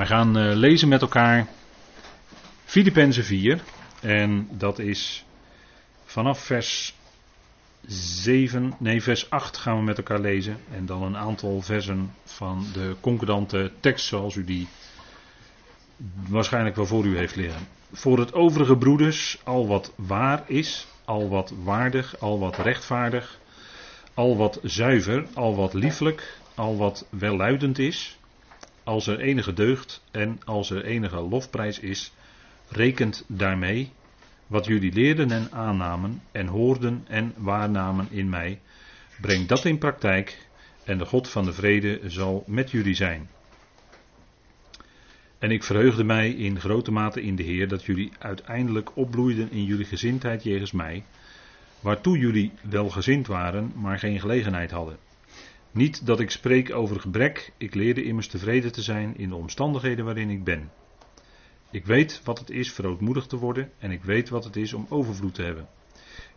Wij gaan uh, lezen met elkaar Filippenzen 4. En dat is vanaf vers 7, nee vers 8 gaan we met elkaar lezen. En dan een aantal versen van de concordante tekst zoals u die waarschijnlijk wel voor u heeft liggen. Voor het overige broeders, al wat waar is, al wat waardig, al wat rechtvaardig, al wat zuiver, al wat lieflijk, al wat welluidend is, als er enige deugd en als er enige lofprijs is, rekent daarmee wat jullie leerden en aannamen en hoorden en waarnamen in mij. Breng dat in praktijk en de God van de vrede zal met jullie zijn. En ik verheugde mij in grote mate in de Heer dat jullie uiteindelijk opbloeiden in jullie gezindheid jegens mij, waartoe jullie wel gezind waren, maar geen gelegenheid hadden. Niet dat ik spreek over gebrek, ik leerde immers tevreden te zijn in de omstandigheden waarin ik ben. Ik weet wat het is verootmoedigd te worden en ik weet wat het is om overvloed te hebben.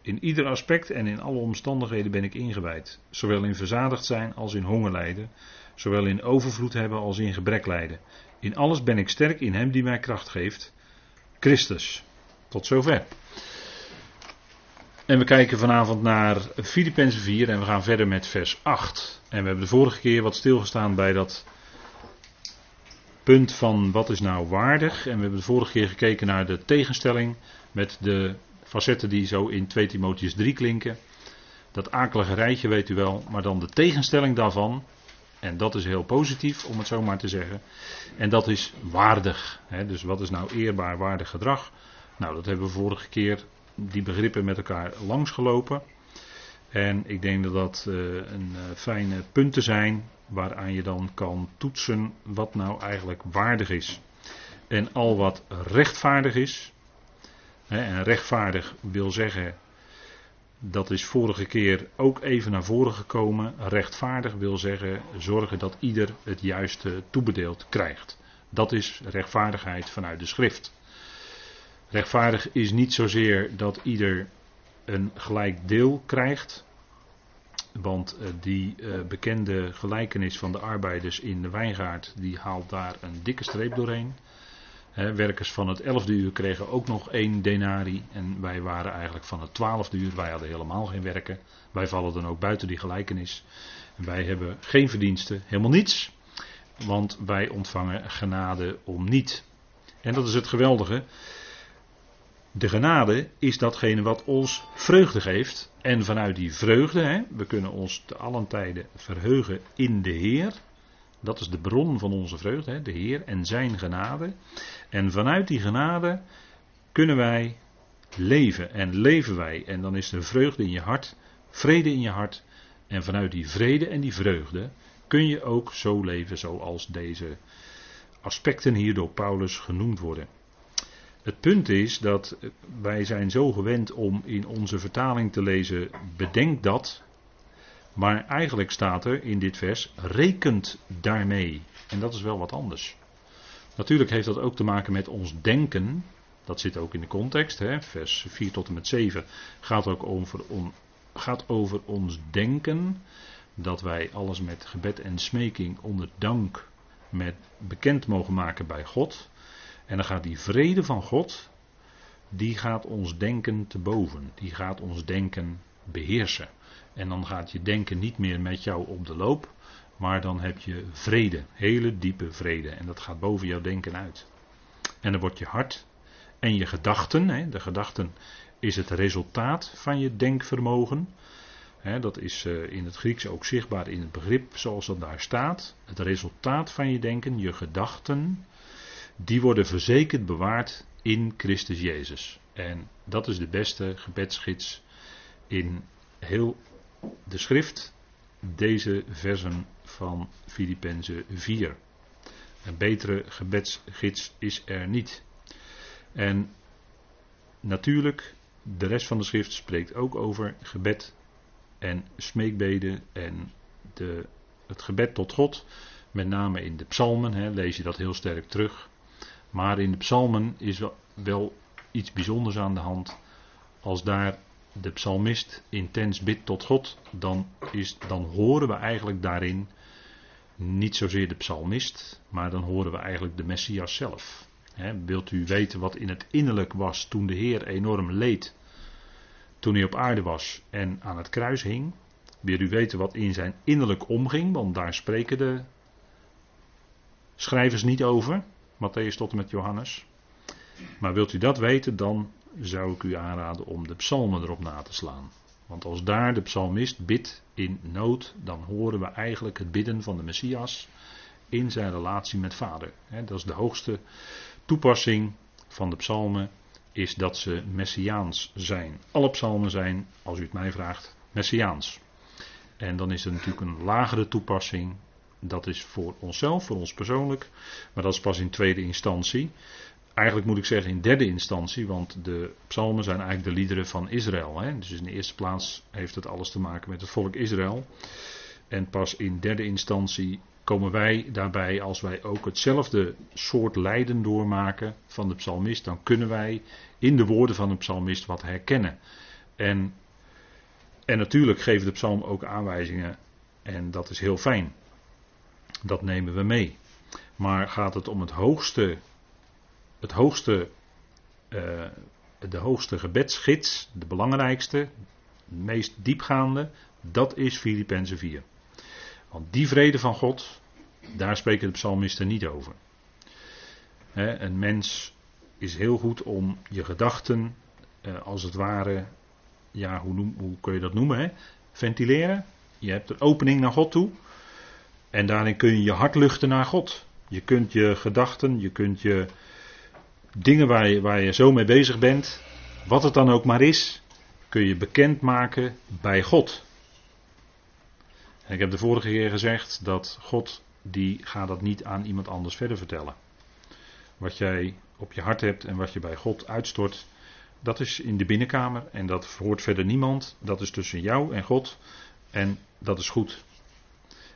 In ieder aspect en in alle omstandigheden ben ik ingewijd, zowel in verzadigd zijn als in honger lijden, zowel in overvloed hebben als in gebrek lijden. In alles ben ik sterk in Hem die mij kracht geeft, Christus. Tot zover. En we kijken vanavond naar Filippenzen 4 en we gaan verder met vers 8. En we hebben de vorige keer wat stilgestaan bij dat punt van wat is nou waardig. En we hebben de vorige keer gekeken naar de tegenstelling met de facetten die zo in 2 Timotheus 3 klinken. Dat akelige rijtje weet u wel, maar dan de tegenstelling daarvan. En dat is heel positief, om het zo maar te zeggen. En dat is waardig. Dus wat is nou eerbaar, waardig gedrag? Nou, dat hebben we vorige keer die begrippen met elkaar langsgelopen. En ik denk dat dat uh, een uh, fijne punten zijn waaraan je dan kan toetsen wat nou eigenlijk waardig is. En al wat rechtvaardig is. En rechtvaardig wil zeggen, dat is vorige keer ook even naar voren gekomen. Rechtvaardig wil zeggen zorgen dat ieder het juiste toebedeeld krijgt. Dat is rechtvaardigheid vanuit de schrift. Rechtvaardig is niet zozeer dat ieder een gelijk deel krijgt. Want uh, die uh, bekende gelijkenis van de arbeiders in de wijngaard, die haalt daar een dikke streep doorheen. He, werkers van het elfde uur kregen ook nog één denari. En wij waren eigenlijk van het twaalfde uur. Wij hadden helemaal geen werken. Wij vallen dan ook buiten die gelijkenis. En wij hebben geen verdiensten, helemaal niets. Want wij ontvangen genade om niet. En dat is het geweldige. De genade is datgene wat ons vreugde geeft. En vanuit die vreugde, hè, we kunnen ons te allen tijden verheugen in de Heer. Dat is de bron van onze vreugde, hè, de Heer en zijn genade. En vanuit die genade kunnen wij leven en leven wij. En dan is er vreugde in je hart, vrede in je hart. En vanuit die vrede en die vreugde kun je ook zo leven zoals deze aspecten hier door Paulus genoemd worden. Het punt is dat wij zijn zo gewend om in onze vertaling te lezen, bedenk dat. Maar eigenlijk staat er in dit vers, rekent daarmee. En dat is wel wat anders. Natuurlijk heeft dat ook te maken met ons denken. Dat zit ook in de context. Hè? Vers 4 tot en met 7 gaat ook over, gaat over ons denken. Dat wij alles met gebed en smeking onder dank met bekend mogen maken bij God. En dan gaat die vrede van God, die gaat ons denken te boven. Die gaat ons denken beheersen. En dan gaat je denken niet meer met jou op de loop, maar dan heb je vrede, hele diepe vrede. En dat gaat boven jouw denken uit. En dan wordt je hart en je gedachten, hè, de gedachten is het resultaat van je denkvermogen. Hè, dat is uh, in het Grieks ook zichtbaar in het begrip zoals dat daar staat. Het resultaat van je denken, je gedachten, die worden verzekerd bewaard in Christus Jezus. En dat is de beste gebedsgids in heel de schrift, deze versen van Filippenzen 4. Een betere gebedsgids is er niet. En natuurlijk, de rest van de schrift spreekt ook over gebed en smeekbeden en de, het gebed tot God. Met name in de psalmen hè, lees je dat heel sterk terug. Maar in de psalmen is wel, iets bijzonders aan de hand. Als daar de psalmist intens bidt tot God, dan, is, dan horen we eigenlijk daarin niet zozeer de psalmist, maar dan horen we eigenlijk de Messias zelf. wilt u weten wat in het innerlijk was toen de Heer enorm leed, toen hij op aarde was en aan het kruis hing? Wil u weten wat in zijn innerlijk omging, want daar spreken de schrijvers niet over, Matthäus tot en met Johannes. Maar wilt u dat weten, dan zou ik u aanraden om de psalmen erop na te slaan. Want als daar de psalmist bidt in nood, dan horen we eigenlijk het bidden van de Messias in zijn relatie met Vader. Dat is de hoogste toepassing van de psalmen, is dat ze messiaans zijn. Alle psalmen zijn, als u het mij vraagt, messiaans. En dan is er natuurlijk een lagere toepassing. Dat is voor onszelf, voor ons persoonlijk. Maar dat is pas in tweede instantie. Eigenlijk moet ik zeggen in derde instantie, want de psalmen zijn eigenlijk de liederen van Israël. Hè? Dus in de eerste plaats heeft het alles te maken met het volk Israël. En pas in derde instantie komen wij daarbij, als wij ook hetzelfde soort lijden doormaken van de psalmist, dan kunnen wij in de woorden van de psalmist wat herkennen. En, en natuurlijk geven de psalm ook aanwijzingen, en dat is heel fijn. Dat nemen we mee. Maar gaat het om het hoogste het hoogste, uh, de hoogste gebedsgids, de belangrijkste, de meest diepgaande, dat is Filippenzen 4. Want die vrede van God, daar spreken de psalmisten niet over. een mens is heel goed om je gedachten, uh, als het ware, ja, hoe, noem, kun je dat noemen? Ventileren. Je hebt een opening naar God toe. En daarin kun je je hart luchten naar God. Je kunt je gedachten, je kunt je dingen waar je, waar je zo mee bezig bent, wat het dan ook maar is, kun je bekendmaken bij God. En ik heb de vorige keer gezegd dat God die gaat dat niet aan iemand anders verder vertellen. Wat jij op je hart hebt en wat je bij God uitstort, dat is in de binnenkamer en dat hoort verder niemand. Dat is tussen jou en God en dat is goed.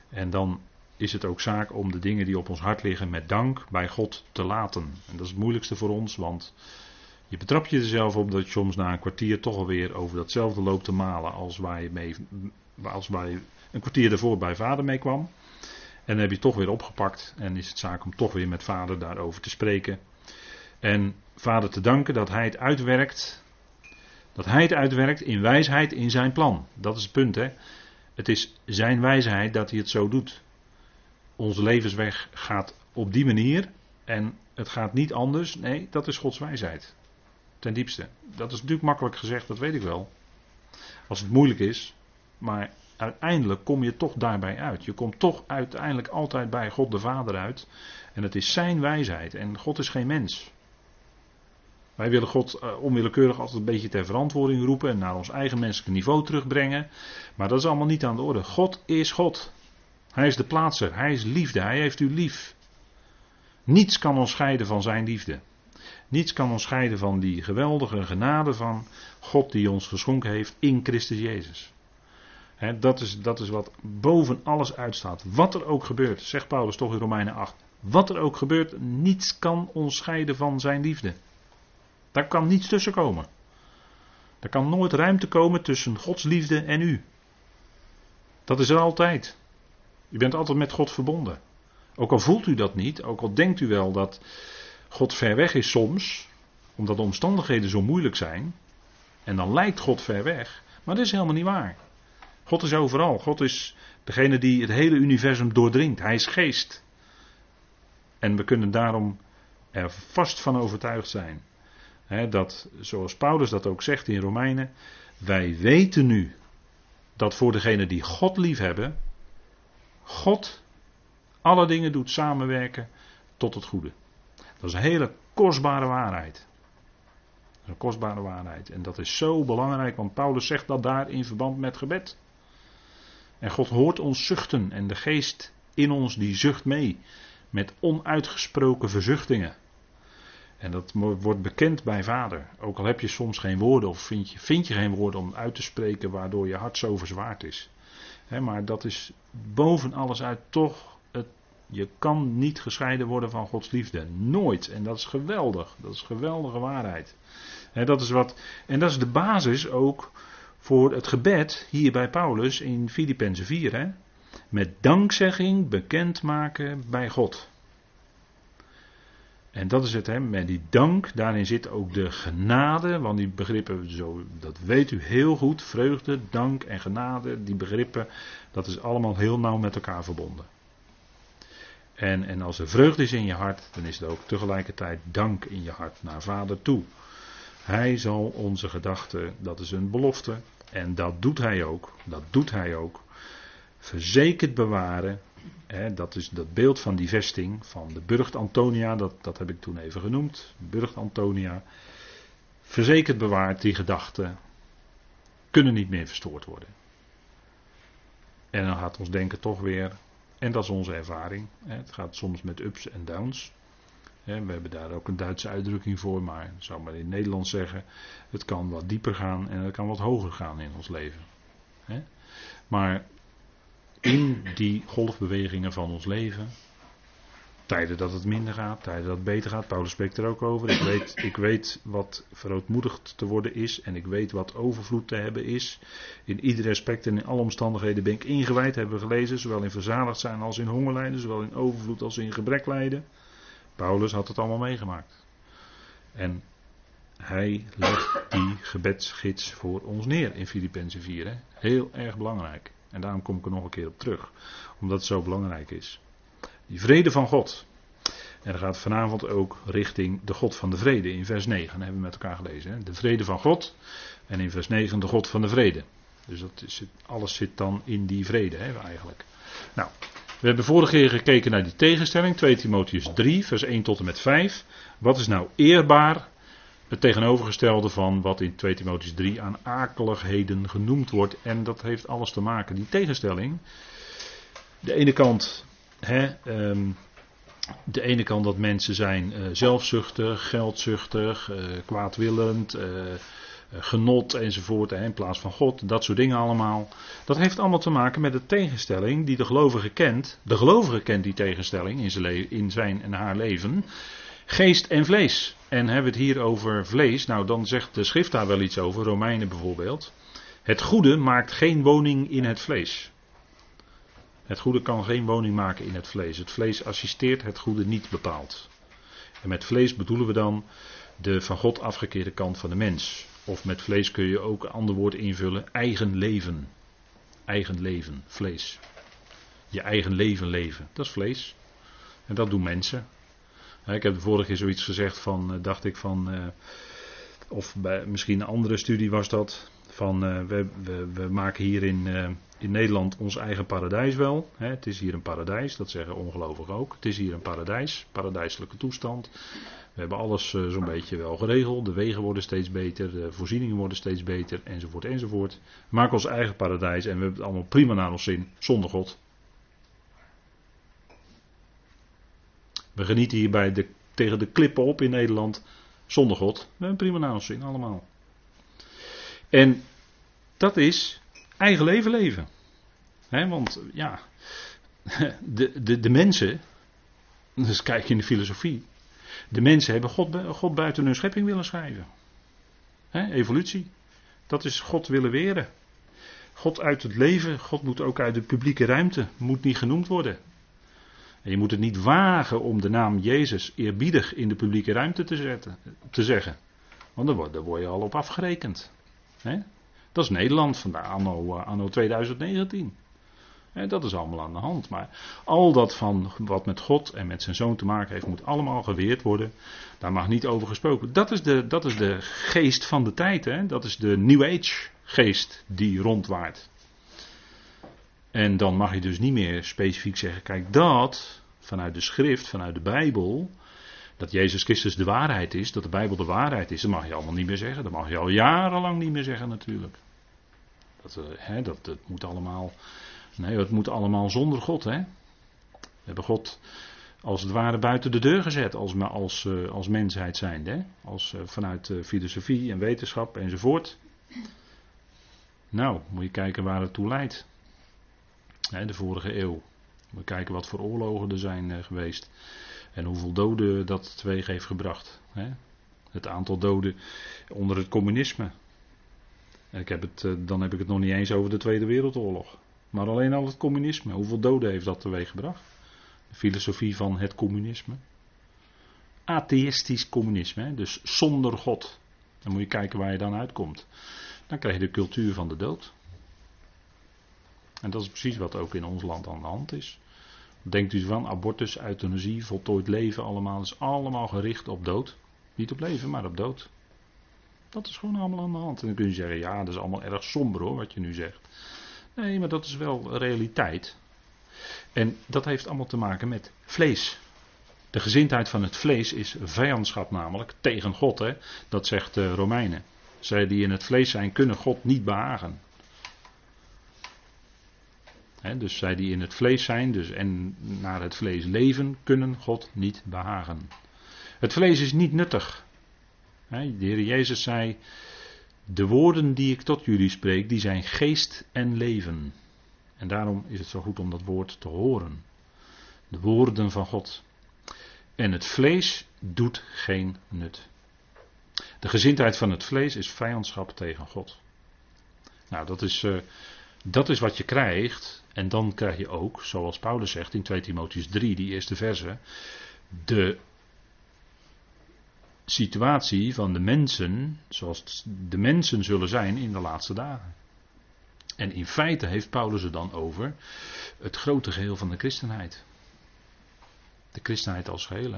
En dan is het ook zaak om de dingen die op ons hart liggen met dank bij God te laten. En dat is het moeilijkste voor ons, want je betrapt je er zelf op dat je soms na een kwartier toch alweer over datzelfde loopt te malen als waar je, mee, als waar je een kwartier ervoor bij vader mee kwam. En dan heb je toch weer opgepakt en is het zaak om toch weer met vader daarover te spreken. En vader te danken dat hij het uitwerkt. Dat hij het uitwerkt in wijsheid in zijn plan. Dat is het punt, hè. Het is zijn wijsheid dat hij het zo doet onze levensweg gaat op die manier en het gaat niet anders. Nee, dat is Gods wijsheid. Ten diepste. Dat is natuurlijk makkelijk gezegd, dat weet ik wel. Als het moeilijk is. Maar uiteindelijk kom je toch daarbij uit. Je komt toch uiteindelijk altijd bij God de Vader uit. En het is zijn wijsheid. En God is geen mens. Wij willen God uh, onwillekeurig altijd een beetje ter verantwoording roepen en naar ons eigen menselijke niveau terugbrengen. Maar dat is allemaal niet aan de orde. God is God. Hij is de plaatser, hij is liefde, hij heeft u lief. Niets kan ons scheiden van zijn liefde. Niets kan ons scheiden van die geweldige genade van God die ons geschonken heeft in Christus Jezus. dat, is, dat is wat boven alles uitstaat. Wat er ook gebeurt, zegt Paulus toch in Romeinen 8. Wat er ook gebeurt, niets kan ons scheiden van zijn liefde. Daar kan niets tussen komen. Er kan nooit ruimte komen tussen Gods liefde en u. Dat is er altijd. U bent altijd met God verbonden. Ook al voelt u dat niet, ook al denkt u wel dat God ver weg is soms, omdat de omstandigheden zo moeilijk zijn, en dan lijkt God ver weg, maar dat is helemaal niet waar. God is overal. God is degene die het hele universum doordringt. Hij is geest. En we kunnen daarom er vast van overtuigd zijn. Dat, zoals Paulus dat ook zegt in Romeinen, wij weten nu dat voor degenen die God lief hebben, God alle dingen doet samenwerken tot het goede. Dat is een hele kostbare waarheid. Een kostbare waarheid. En dat is zo belangrijk, want Paulus zegt dat daar in verband met gebed. En God hoort ons zuchten en de geest in ons die zucht mee. Met onuitgesproken verzuchtingen. En dat wordt bekend bij vader. Ook al heb je soms geen woorden of vind je, vind je geen woorden om uit te spreken waardoor je hart zo verzwaard is maar dat is boven alles uit toch. Het, je kan niet gescheiden worden van Gods liefde. Nooit. En dat is geweldig. Dat is geweldige waarheid. dat is wat, en dat is de basis ook voor het gebed hier bij Paulus in Filippenzen 4. met dankzegging bekendmaken bij God. En dat is het, hè, met die dank, daarin zit ook de genade, want die begrippen, zo, dat weet u heel goed, vreugde, dank en genade, die begrippen, dat is allemaal heel nauw met elkaar verbonden. En, en als er vreugde is in je hart, dan is er ook tegelijkertijd dank in je hart naar Vader toe. Hij zal onze gedachten, dat is een belofte, en dat doet hij ook, dat doet hij ook, verzekerd bewaren. Dat is dat beeld van die vesting, van de Burgt Antonia, dat, dat heb ik toen even genoemd, Burgt Antonia. Verzekerd bewaard, die gedachten kunnen niet meer verstoord worden. En dan gaat ons denken toch weer, en dat is onze ervaring, het gaat soms met ups en downs. we hebben daar ook een Duitse uitdrukking voor, maar zou maar in Nederland zeggen: het kan wat dieper gaan en het kan wat hoger gaan in ons leven. Maar in die golfbewegingen van ons leven. Tijden dat het minder gaat, tijden dat het beter gaat. Paulus spreekt er ook over. Ik weet, ik weet wat verootmoedigd te worden is. En ik weet wat overvloed te hebben is. In ieder aspect en in alle omstandigheden ben ik ingewijd, hebben we gelezen. Zowel in verzadigd zijn als in hongerlijden. Zowel in overvloed als in gebrek lijden. Paulus had het allemaal meegemaakt. En hij legt die gebedsgids voor ons neer in Filippenzen 4. Hè? Heel erg belangrijk. En daarom kom ik er nog een keer op terug. Omdat het zo belangrijk is. Die vrede van God. En dan gaat vanavond ook richting de God van de vrede. In vers 9 hebben we met elkaar gelezen. Hè? De vrede van God. En in vers 9 de God van de vrede. Dus dat is, alles zit dan in die vrede hè, eigenlijk. Nou, we hebben vorige keer gekeken naar die tegenstelling. 2 Timotheus 3, vers 1 tot en met 5. Wat is nou eerbaar het tegenovergestelde van wat in 2 Timotheus 3 aan akeligheden genoemd wordt. En dat heeft alles te maken, die tegenstelling. De ene kant, hè, um, de ene kant dat mensen zijn uh, zelfzuchtig, geldzuchtig, uh, kwaadwillend, uh, genot enzovoort, hè, in plaats van God, dat soort dingen allemaal. Dat heeft allemaal te maken met de tegenstelling die de gelovige kent. De gelovige kent die tegenstelling in zijn, in zijn en haar leven. Geest en vlees. En hebben we het hier over vlees, nou dan zegt de schrift daar wel iets over, Romeinen bijvoorbeeld. Het goede maakt geen woning in het vlees. Het goede kan geen woning maken in het vlees. Het vlees assisteert het goede niet bepaald. En met vlees bedoelen we dan de van God afgekeerde kant van de mens. Of met vlees kun je ook een ander woord invullen, eigen leven. Eigen leven, vlees. Je eigen leven leven, dat is vlees. En dat doen mensen. Ik heb de vorige keer zoiets gezegd van, eh, dacht ik van, eh, of bij misschien een andere studie was dat, van uh, we, we, we, maken hier in, in Nederland ons eigen paradijs wel. Het is hier een paradijs, dat zeggen ongelovigen ook. Het is hier een paradijs, paradijselijke toestand. We hebben alles zo'n beetje wel geregeld. De wegen worden steeds beter, de voorzieningen worden steeds beter, enzovoort, enzovoort. We maken ons eigen paradijs en we hebben het allemaal prima naar ons zin, zonder God. We genieten hier bij de, tegen de klippen op in Nederland zonder God. We hebben prima zin, allemaal. En dat is eigen leven leven. want ja, de, de, de mensen, dus kijk je in de filosofie, de mensen hebben God, God buiten hun schepping willen schrijven. evolutie, dat is God willen weren. God uit het leven, God moet ook uit de publieke ruimte, moet niet genoemd worden. En je moet het niet wagen om de naam Jezus eerbiedig in de publieke ruimte te, zetten, te zeggen. Want daar word, word je al op afgerekend. Dat is Nederland vandaar anno, eh, anno 2019. dat is allemaal aan de hand. Maar al dat van wat met God en met zijn zoon te maken heeft, moet allemaal geweerd worden. Daar mag niet over gesproken. Dat is de, dat is de geest van de tijd. Hè? Dat is de New Age geest die rondwaart. En dan mag je dus niet meer specifiek zeggen, kijk dat vanuit de schrift, vanuit de Bijbel, dat Jezus Christus de waarheid is, dat de Bijbel de waarheid is, dat mag je allemaal niet meer zeggen. Dat mag je al jarenlang niet meer zeggen natuurlijk. Dat, uh, hè, dat, moet allemaal, nee, het moet allemaal zonder God. Hè? We hebben God als het ware buiten de deur gezet als, als, uh, als mensheid zijnde. Hè? Als, uh, vanuit filosofie en wetenschap enzovoort. Nou, moet je kijken waar het toe leidt de vorige eeuw. We kijken wat voor oorlogen er zijn eh, geweest. En hoeveel doden dat teweeg heeft gebracht. Het aantal doden onder het communisme. Ik heb het, eh, dan heb ik het nog niet eens over de Tweede Wereldoorlog. Maar alleen al het communisme. Hoeveel doden heeft dat teweeggebracht? De filosofie van het communisme. Atheïstisch communisme, dus zonder God. Dan moet je kijken waar je dan uitkomt. Dan krijg je de cultuur van de dood. En dat is precies wat ook in ons land aan de hand is. Denkt u van abortus, euthanasie, voltooid leven allemaal. is allemaal gericht op dood. Niet op leven, maar op dood. Dat is gewoon allemaal aan de hand. En dan kun je zeggen, ja, dat is allemaal erg somber hoor, wat je nu zegt. Nee, maar dat is wel realiteit. En dat heeft allemaal te maken met vlees. De gezindheid van het vlees is vijandschap namelijk tegen God. Hè? Dat zegt de Romeinen. Zij die in het vlees zijn, kunnen God niet behagen. Dus zij die in het vlees zijn dus en naar het vlees leven, kunnen God niet behagen. Het vlees is niet nuttig. de Heer Jezus zei: De woorden die ik tot jullie spreek, die zijn geest en leven. En daarom is het zo goed om dat woord te horen. De woorden van God. En het vlees doet geen nut. De gezindheid van het vlees is vijandschap tegen God. Nou, dat is, uh, dat is wat je krijgt. En dan krijg je ook, zoals Paulus zegt in 2 Timotheus 3, die eerste verse, de situatie van de mensen, zoals de mensen zullen zijn in de laatste dagen. En in feite heeft Paulus het dan over het grote geheel van de christenheid. De christenheid als geheel.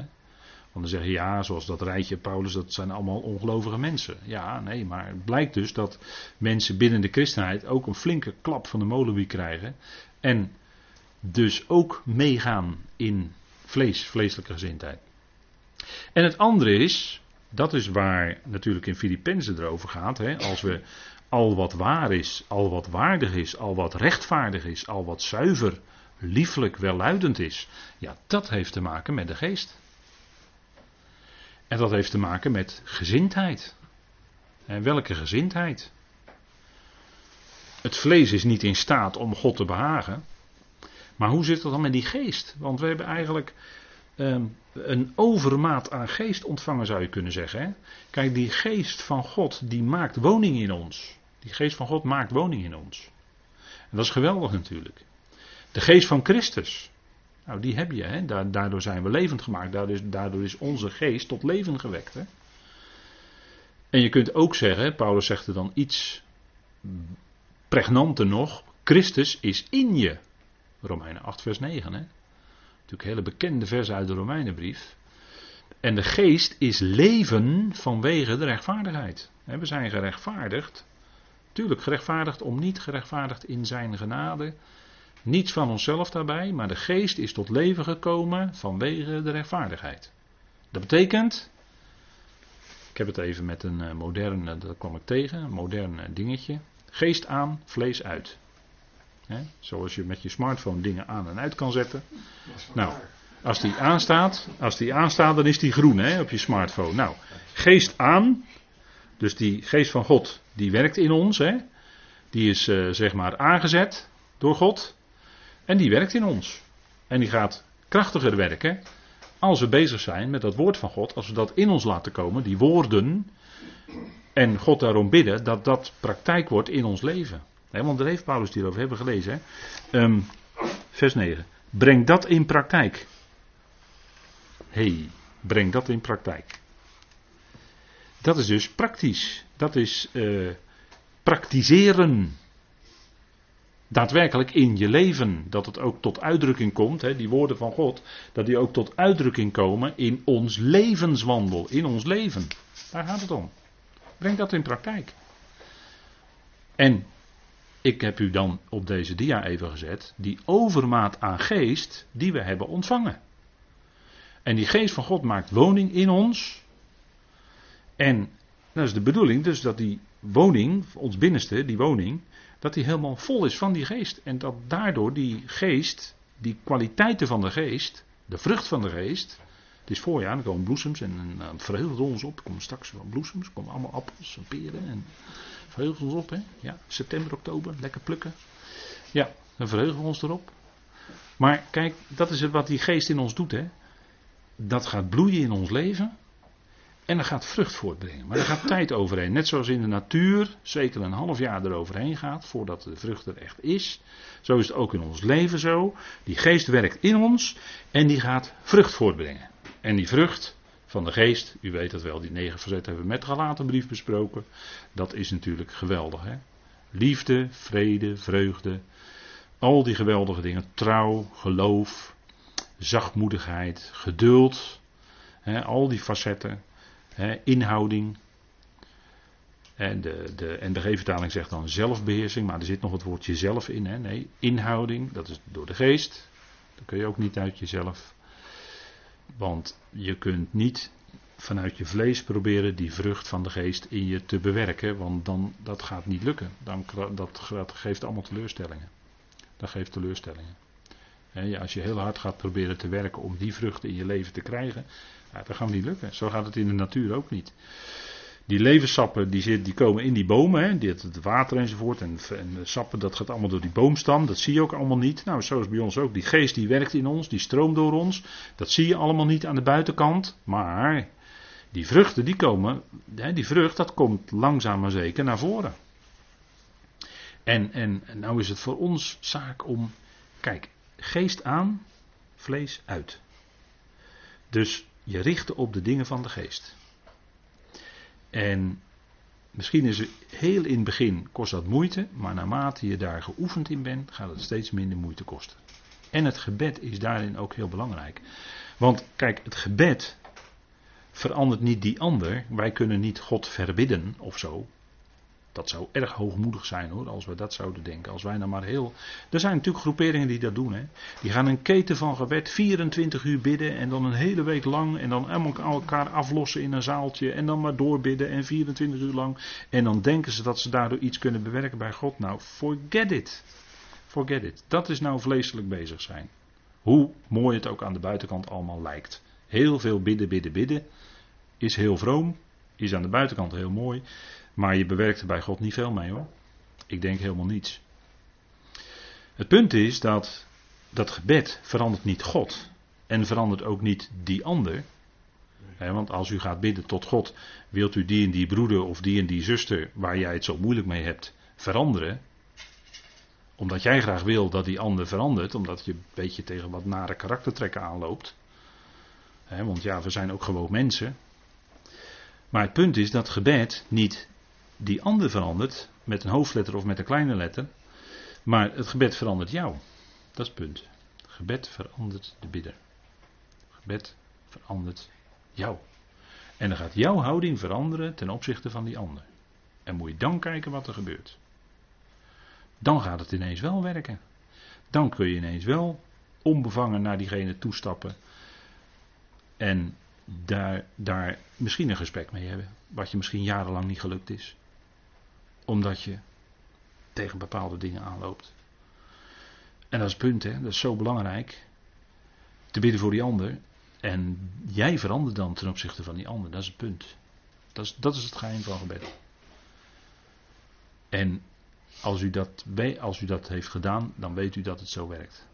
Want dan zeg je ja, zoals dat rijtje Paulus, dat zijn allemaal ongelovige mensen. Ja, nee, maar het blijkt dus dat mensen binnen de christenheid ook een flinke klap van de molenwie krijgen. En dus ook meegaan in vlees, vleeselijke gezindheid. En het andere is, dat is waar natuurlijk in Filippenzen erover gaat. Hè, als we al wat waar is, al wat waardig is, al wat rechtvaardig is, al wat zuiver, lieflijk, welluidend is. Ja, dat heeft te maken met de geest. En dat heeft te maken met gezindheid. En welke gezindheid? Het vlees is niet in staat om God te behagen. Maar hoe zit het dan met die geest? Want we hebben eigenlijk Ehm, een overmaat aan geest ontvangen, zou je kunnen zeggen. Hè? Kijk, die geest van God, die maakt woning in ons. Die geest van God maakt woning in ons. Dat is geweldig natuurlijk. De geest van Christus, nou die heb je, hè? daardoor zijn we levend gemaakt. Daardoor is, daardoor is onze geest tot leven gewekt. Hè? En je kunt ook zeggen, Paulus zegt er dan iets pregnanter nog, Christus is in je. Romeinen 8 vers 9. Hè? Natuurlijk hele bekende vers uit de Romeinenbrief. En de geest is leven vanwege de rechtvaardigheid. We zijn gerechtvaardigd. Tuurlijk gerechtvaardigd om niet gerechtvaardigd in zijn genade. Niets van onszelf daarbij, maar de geest is tot leven gekomen vanwege de rechtvaardigheid. Dat betekent, ik heb het even met een eh, moderne, dat kwam ik tegen, een modern dingetje. Geest aan, vlees uit. zoals je met je smartphone dingen aan en uit kan zetten. Nou, als die aanstaat, als die aanstaat, dan is die groen hè, op je smartphone. Nou, geest aan. Dus die geest van God, die werkt in ons. Hè. Die is uh, zeg maar aangezet door God. En die werkt in ons. En die gaat krachtiger werken als we bezig zijn met dat woord van God. Als we dat in ons laten komen, die woorden. En God daarom bidden dat dat praktijk wordt in ons leven. want daar heeft Paulus hierover hebben gelezen. Hè. Um, vers 9. Breng dat in praktijk. hey, breng dat in praktijk. Dat is dus praktisch. Dat is uh, praktiseren. Daadwerkelijk in je leven. Dat het ook tot uitdrukking komt. Hè, die woorden van God. Dat die ook tot uitdrukking komen in ons levenswandel. In ons leven. Daar gaat het om. Breng dat in praktijk. En ik heb u dan op deze dia even gezet, die overmaat aan geest die we hebben ontvangen. En die geest van God maakt woning in ons. En dat is de bedoeling, dus dat die woning, ons binnenste, die woning, dat die helemaal vol is van die geest. En dat daardoor die geest, die kwaliteiten van de geest, de vrucht van de geest. Het is voorjaar, er komen bloesems en dan verheugen ons op. Er komen straks wel bloesems, er komen allemaal appels en peren. En verheugen we ons op, hè? Ja, september, oktober, lekker plukken. Ja, dan verheugen we ons erop. Maar kijk, dat is het wat die geest in ons doet, hè? Dat gaat bloeien in ons leven. En dat gaat vrucht voortbrengen. Maar er gaat tijd overheen. Net zoals in de natuur zeker een half jaar eroverheen gaat voordat de vrucht er echt is. Zo is het ook in ons leven zo. Die geest werkt in ons en die gaat vrucht voortbrengen. En die vrucht van de geest, u weet dat wel, die negen verzet hebben we met gelaten brief besproken. Dat is natuurlijk geweldig. Hè? Liefde, vrede, vreugde. Al die geweldige dingen. Trouw, geloof, zachtmoedigheid, geduld. Hè, al die facetten. Hè, inhouding. En de, de NBG-vertaling zegt dan zelfbeheersing, maar er zit nog het woordje zelf in. Hè? Nee, inhouding, dat is door de geest. Dat kun je ook niet uit jezelf. Want je kunt niet vanuit je vlees proberen die vrucht van de geest in je te bewerken, want dan, dat gaat niet lukken. Dan, dat, geeft allemaal teleurstellingen. Dat geeft teleurstellingen. En als je heel hard gaat proberen te werken om die vruchten in je leven te krijgen, ja, dat gaat niet lukken. Zo gaat het in de natuur ook niet. Die levenssappen die, zit, die komen in die bomen, hè, die, het water enzovoort. En, en sappen, dat gaat allemaal door die boomstam. Dat zie je ook allemaal niet. Nou, zo is bij ons ook. Die geest die werkt in ons, die stroomt door ons. Dat zie je allemaal niet aan de buitenkant. Maar die vruchten die komen, hè, die vrucht dat komt langzaam maar zeker naar voren. En, en nou is het voor ons zaak om, kijk, geest aan, vlees uit. Dus je richten op de dingen van de geest. En misschien is het heel in het begin kost dat moeite, maar naarmate je daar geoefend in bent, gaat het steeds minder moeite kosten. En het gebed is daarin ook heel belangrijk. Want kijk, het gebed verandert niet die ander. Wij kunnen niet God verbidden of zo. Dat zou erg hoogmoedig zijn hoor, als we dat zouden denken. Als wij nou maar heel. Er zijn natuurlijk groeperingen die dat doen. Hè. Die gaan een keten van gebed 24 uur bidden en dan een hele week lang. En dan elkaar aflossen in een zaaltje. En dan maar doorbidden en 24 uur lang. En dan denken ze dat ze daardoor iets kunnen bewerken bij God. Nou, forget it. Forget it. Dat is nou vleeselijk bezig zijn. Hoe mooi het ook aan de buitenkant allemaal lijkt. Heel veel bidden, bidden, bidden. Is heel vroom. Is aan de buitenkant heel mooi. Maar je bewerkt er bij God niet veel mee hoor. Ik denk helemaal niets. Het punt is dat dat gebed verandert niet God. En verandert ook niet die ander. want als u gaat bidden tot God, wilt u die en die broeder of die en die zuster waar jij het zo moeilijk mee hebt veranderen. Omdat jij graag wil dat die ander verandert, omdat je een beetje tegen wat nare karaktertrekken aanloopt. want ja, we zijn ook gewoon mensen. Maar het punt is dat gebed niet die ander verandert, met een hoofdletter of met een kleine letter, maar het gebed verandert jou. Dat is het punt. Gebed verandert de bidder. Gebed verandert jou. En dan gaat jouw houding veranderen ten opzichte van die ander. En moet je dan kijken wat er gebeurt. Dan gaat het ineens wel werken. Dan kun je ineens wel onbevangen naar diegene toestappen. En daar, daar misschien een gesprek mee hebben. Wat je misschien jarenlang niet gelukt is omdat je tegen bepaalde dingen aanloopt. En dat is het punt, hè? dat is zo belangrijk. Te bidden voor die ander. En jij verandert dan ten opzichte van die ander. Dat is het punt. Dat is, dat is het geheim van gebed. En als u, dat, als u dat heeft gedaan, dan weet u dat het zo werkt.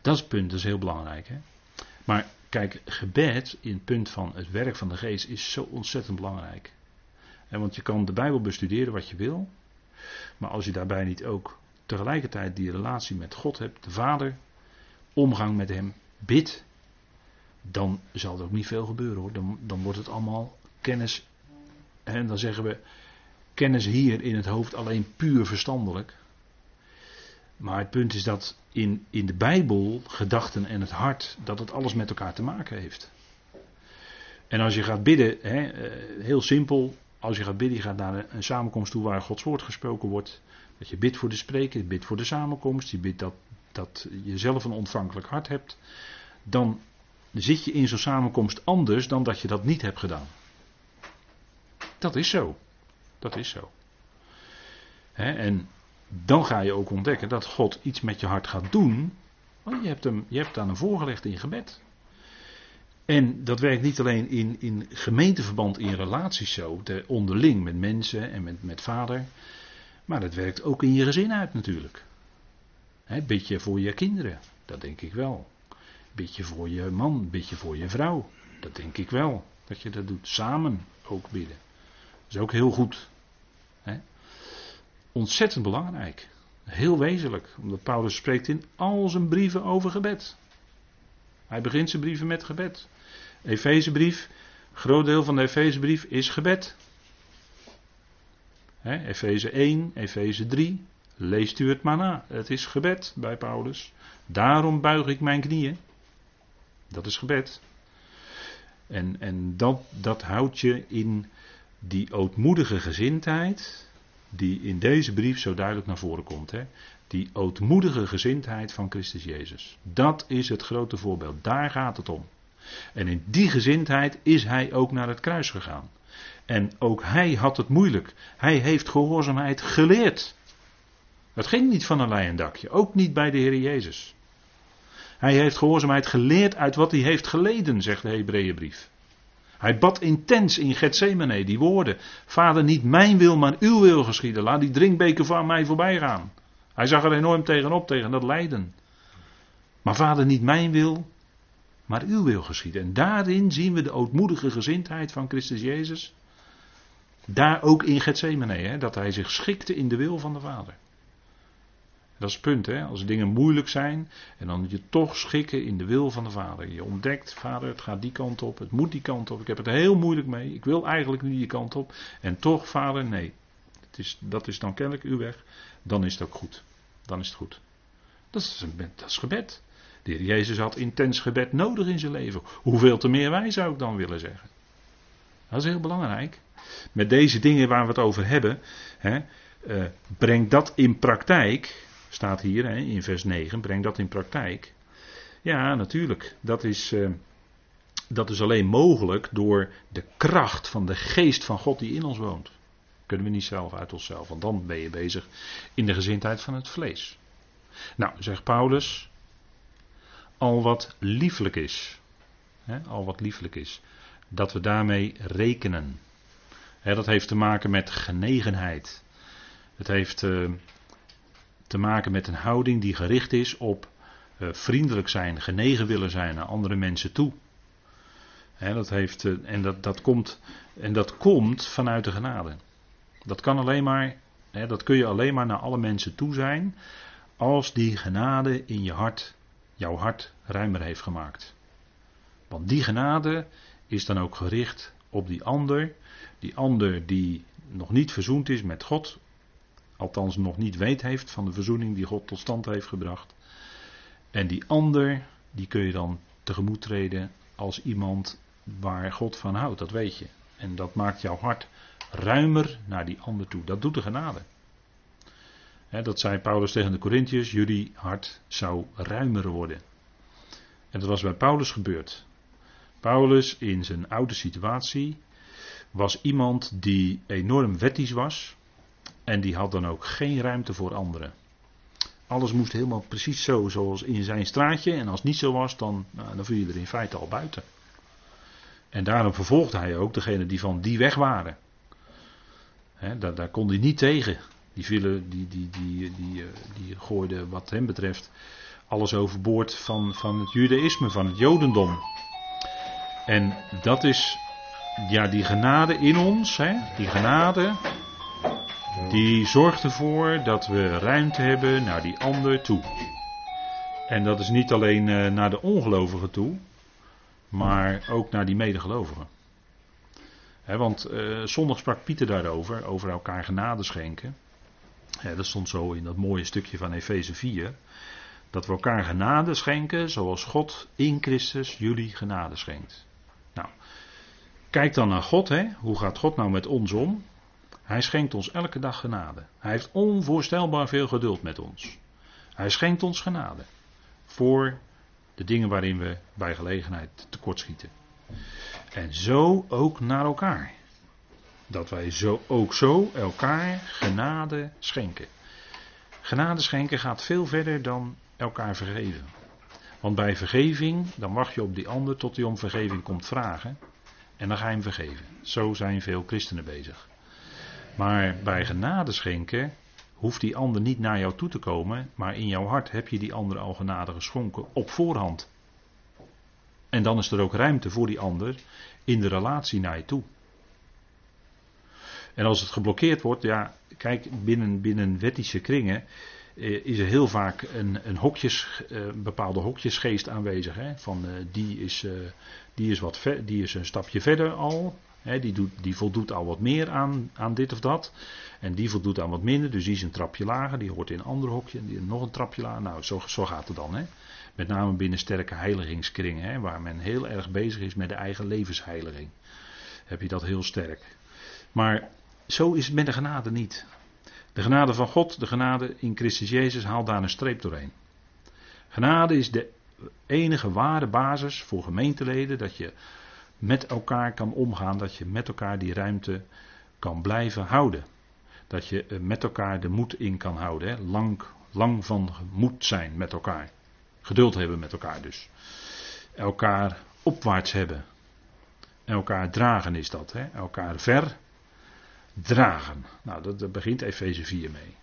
Dat is het punt, dat is heel belangrijk. Hè? Maar kijk, gebed in het punt van het werk van de geest is zo ontzettend belangrijk want je kan de Bijbel bestuderen wat je wil. Maar als je daarbij niet ook tegelijkertijd die relatie met God hebt, de Vader, omgang met Hem, bid, dan zal er ook niet veel gebeuren hoor. Dan, dan wordt het allemaal kennis. En dan zeggen we kennis hier in het hoofd alleen puur verstandelijk. Maar het punt is dat in, in de Bijbel, gedachten en het hart, dat het alles met elkaar te maken heeft. En als je gaat bidden, hè, eh, heel simpel, als je gaat bidden, je gaat naar een samenkomst toe waar Gods woord gesproken wordt. Dat je bidt voor de spreker, je bidt voor de samenkomst, je bidt dat, dat je zelf een ontvankelijk hart hebt. Dan zit je in zo'n samenkomst anders dan dat je dat niet hebt gedaan. Dat is zo. Dat is zo. en dan ga je ook ontdekken dat God iets met je hart gaat doen. Want je hebt hem, je hebt aan hem voorgelegd in gebed. En dat werkt niet alleen in, in gemeenteverband, in relaties zo, de onderling met mensen en met, met vader. Maar dat werkt ook in je gezin uit natuurlijk. He, bid voor je kinderen, dat denk ik wel. Bid je voor je man, bid je voor je vrouw, dat denk ik wel. Dat je dat doet. Samen ook bidden. Dat is ook heel goed. Ontzettend belangrijk. Heel wezenlijk. Omdat Paulus spreekt in al zijn brieven over gebed. Hij begint zijn brieven met gebed. Efezebrief, groot deel van de Efezebrief is gebed. Efeze 1, Efeze 3, leest u het maar na. Het is gebed bij Paulus. Daarom buig ik mijn knieën. Dat is gebed. En, en dat, dat houdt je in die ootmoedige gezindheid, die in deze brief zo duidelijk naar voren komt. Hè? Die ootmoedige gezindheid van Christus Jezus. Dat is het grote voorbeeld. Daar gaat het om. En in die gezindheid is hij ook naar het kruis gegaan. En ook hij had het moeilijk. Hij heeft gehoorzaamheid geleerd. Het ging niet van een leien dakje, ook niet bij de Heer Jezus. Hij heeft gehoorzaamheid geleerd uit wat hij heeft geleden, zegt de Hebreeënbrief. Hij bad intens in Gethsemane die woorden: Vader, niet mijn wil, maar uw wil geschieden. Laat die drinkbeker van mij voorbij gaan. Hij zag er enorm tegenop, tegen dat lijden. Maar vader, niet mijn wil, maar uw wil geschieden. En daarin zien we de ootmoedige gezindheid van Christus Jezus. Daar ook in Gethsemane, hè, dat hij zich schikte in de wil van de Vader. Dat is het punt, hè? als dingen moeilijk zijn en dan je toch schikken in de wil van de Vader. Je ontdekt, Vader, het gaat die kant op, het moet die kant op, ik heb het heel moeilijk mee, ik wil eigenlijk nu die kant op. En toch, Vader, nee, het is, dat is dan kennelijk uw weg, dan is het ook goed. Dan is het goed. Dat is, dat is gebed. De heer Jezus had intens gebed nodig in zijn leven. Hoeveel te meer wij zou ik dan willen zeggen. Dat is heel belangrijk. Met deze dingen waar we het over hebben, hè, uh, breng dat in praktijk. Staat hier hè, in vers 9, breng dat in praktijk. Ja, natuurlijk. Dat is, uh, dat is alleen mogelijk door de kracht van de geest van God die in ons woont. Kunnen we niet zelf uit onszelf, want dan ben je bezig in de gezindheid van het vlees. Nou, zegt Paulus, al wat lieflijk is. Al wat lieflijk is. Dat we daarmee rekenen. Hè, dat heeft te maken met genegenheid. Het heeft uh, te maken met een houding die gericht is op uh, vriendelijk zijn, genegen willen zijn naar andere mensen toe. Dat heeft, uh, en, dat, dat komt, en dat komt vanuit de genade. Dat kan alleen maar, dat kun je alleen maar naar alle mensen toe zijn als die genade in je hart jouw hart ruimer heeft gemaakt. Want die genade is dan ook gericht op die ander, die ander die nog niet verzoend is met God, althans nog niet weet heeft van de verzoening die God tot stand heeft gebracht. En die ander, die kun je dan tegemoet treden als iemand waar God van houdt, dat weet je. En dat maakt jouw hart ruimer naar die ander toe. Dat doet de genade dat zei Paulus tegen de Corinthiërs, jullie hart zou ruimer worden. En dat was bij Paulus gebeurd. Paulus in zijn oude situatie was iemand die enorm wettisch was en die had dan ook geen ruimte voor anderen. Alles moest helemaal precies zo zoals in zijn straatje en als het niet zo was dan, nou, dan viel je er in feite al buiten. En daarom vervolgde hij ook degene die van die weg waren. daar, daar kon hij niet tegen. Die, vielen, die, die, die, die, eh, die gooiden wat hem betreft alles overboord van, van het judaïsme, van het jodendom. En dat is, ja, die genade in ons, hè, die genade, die zorgt ervoor dat we ruimte hebben naar die ander toe. En dat is niet alleen uh, naar de ongelovigen toe, maar ook naar die medegelovigen. Want uh, zondag sprak Pieter daarover, over elkaar genade schenken. Dat stond zo in dat mooie stukje van Efeze 4. Dat we elkaar genade schenken zoals God in Christus jullie genade schenkt. Nou, kijk dan naar God. Hè. Hoe gaat God nou met ons om? Hij schenkt ons elke dag genade. Hij heeft onvoorstelbaar veel geduld met ons. Hij schenkt ons genade. Voor de dingen waarin we bij gelegenheid tekortschieten. En zo ook naar elkaar dat wij zo, ook zo elkaar genade schenken. Genade schenken gaat veel verder dan elkaar vergeven. Want bij vergeving, dan wacht je op die ander tot hij om vergeving komt vragen. En dan ga je hem vergeven. Zo zijn veel christenen bezig. Maar bij genade schenken hoeft die ander niet naar jou toe te komen, maar in jouw hart heb je die ander al genade geschonken op voorhand. En dan is er ook ruimte voor die ander in de relatie naar je toe. En als het geblokkeerd wordt, ja, kijk, binnen, binnen wettische kringen eh, is er heel vaak een, een hokjes, eh, bepaalde hokjesgeest aanwezig. Hè? Van eh, die, is, die, is wat ver, die is een stapje verder al. Hè? Die, doet, die voldoet al wat meer aan, aan dit of dat. En die voldoet aan wat minder, dus die is een trapje lager. Die hoort in een ander hokje en die nog een trapje lager. Nou, zo, zo gaat het dan. Hè? Met name binnen sterke heiligingskringen, hè? waar men heel erg bezig is met de eigen levensheiliging. Heb je dat heel sterk. Maar zo is het met de genade niet. De genade van God, de genade in Christus Jezus, haalt daar een streep doorheen. Genade is de enige ware basis voor gemeenteleden dat je met elkaar kan omgaan, dat je met elkaar die ruimte kan blijven houden. Dat je eh, met elkaar de moed in kan houden. Hè? Lang, lang van moed zijn met elkaar. Geduld hebben met elkaar dus. Elkaar opwaarts hebben. Elkaar dragen is dat. Hè? Elkaar ver dragen. Nou, dat, dat begint Efeze 4 mee.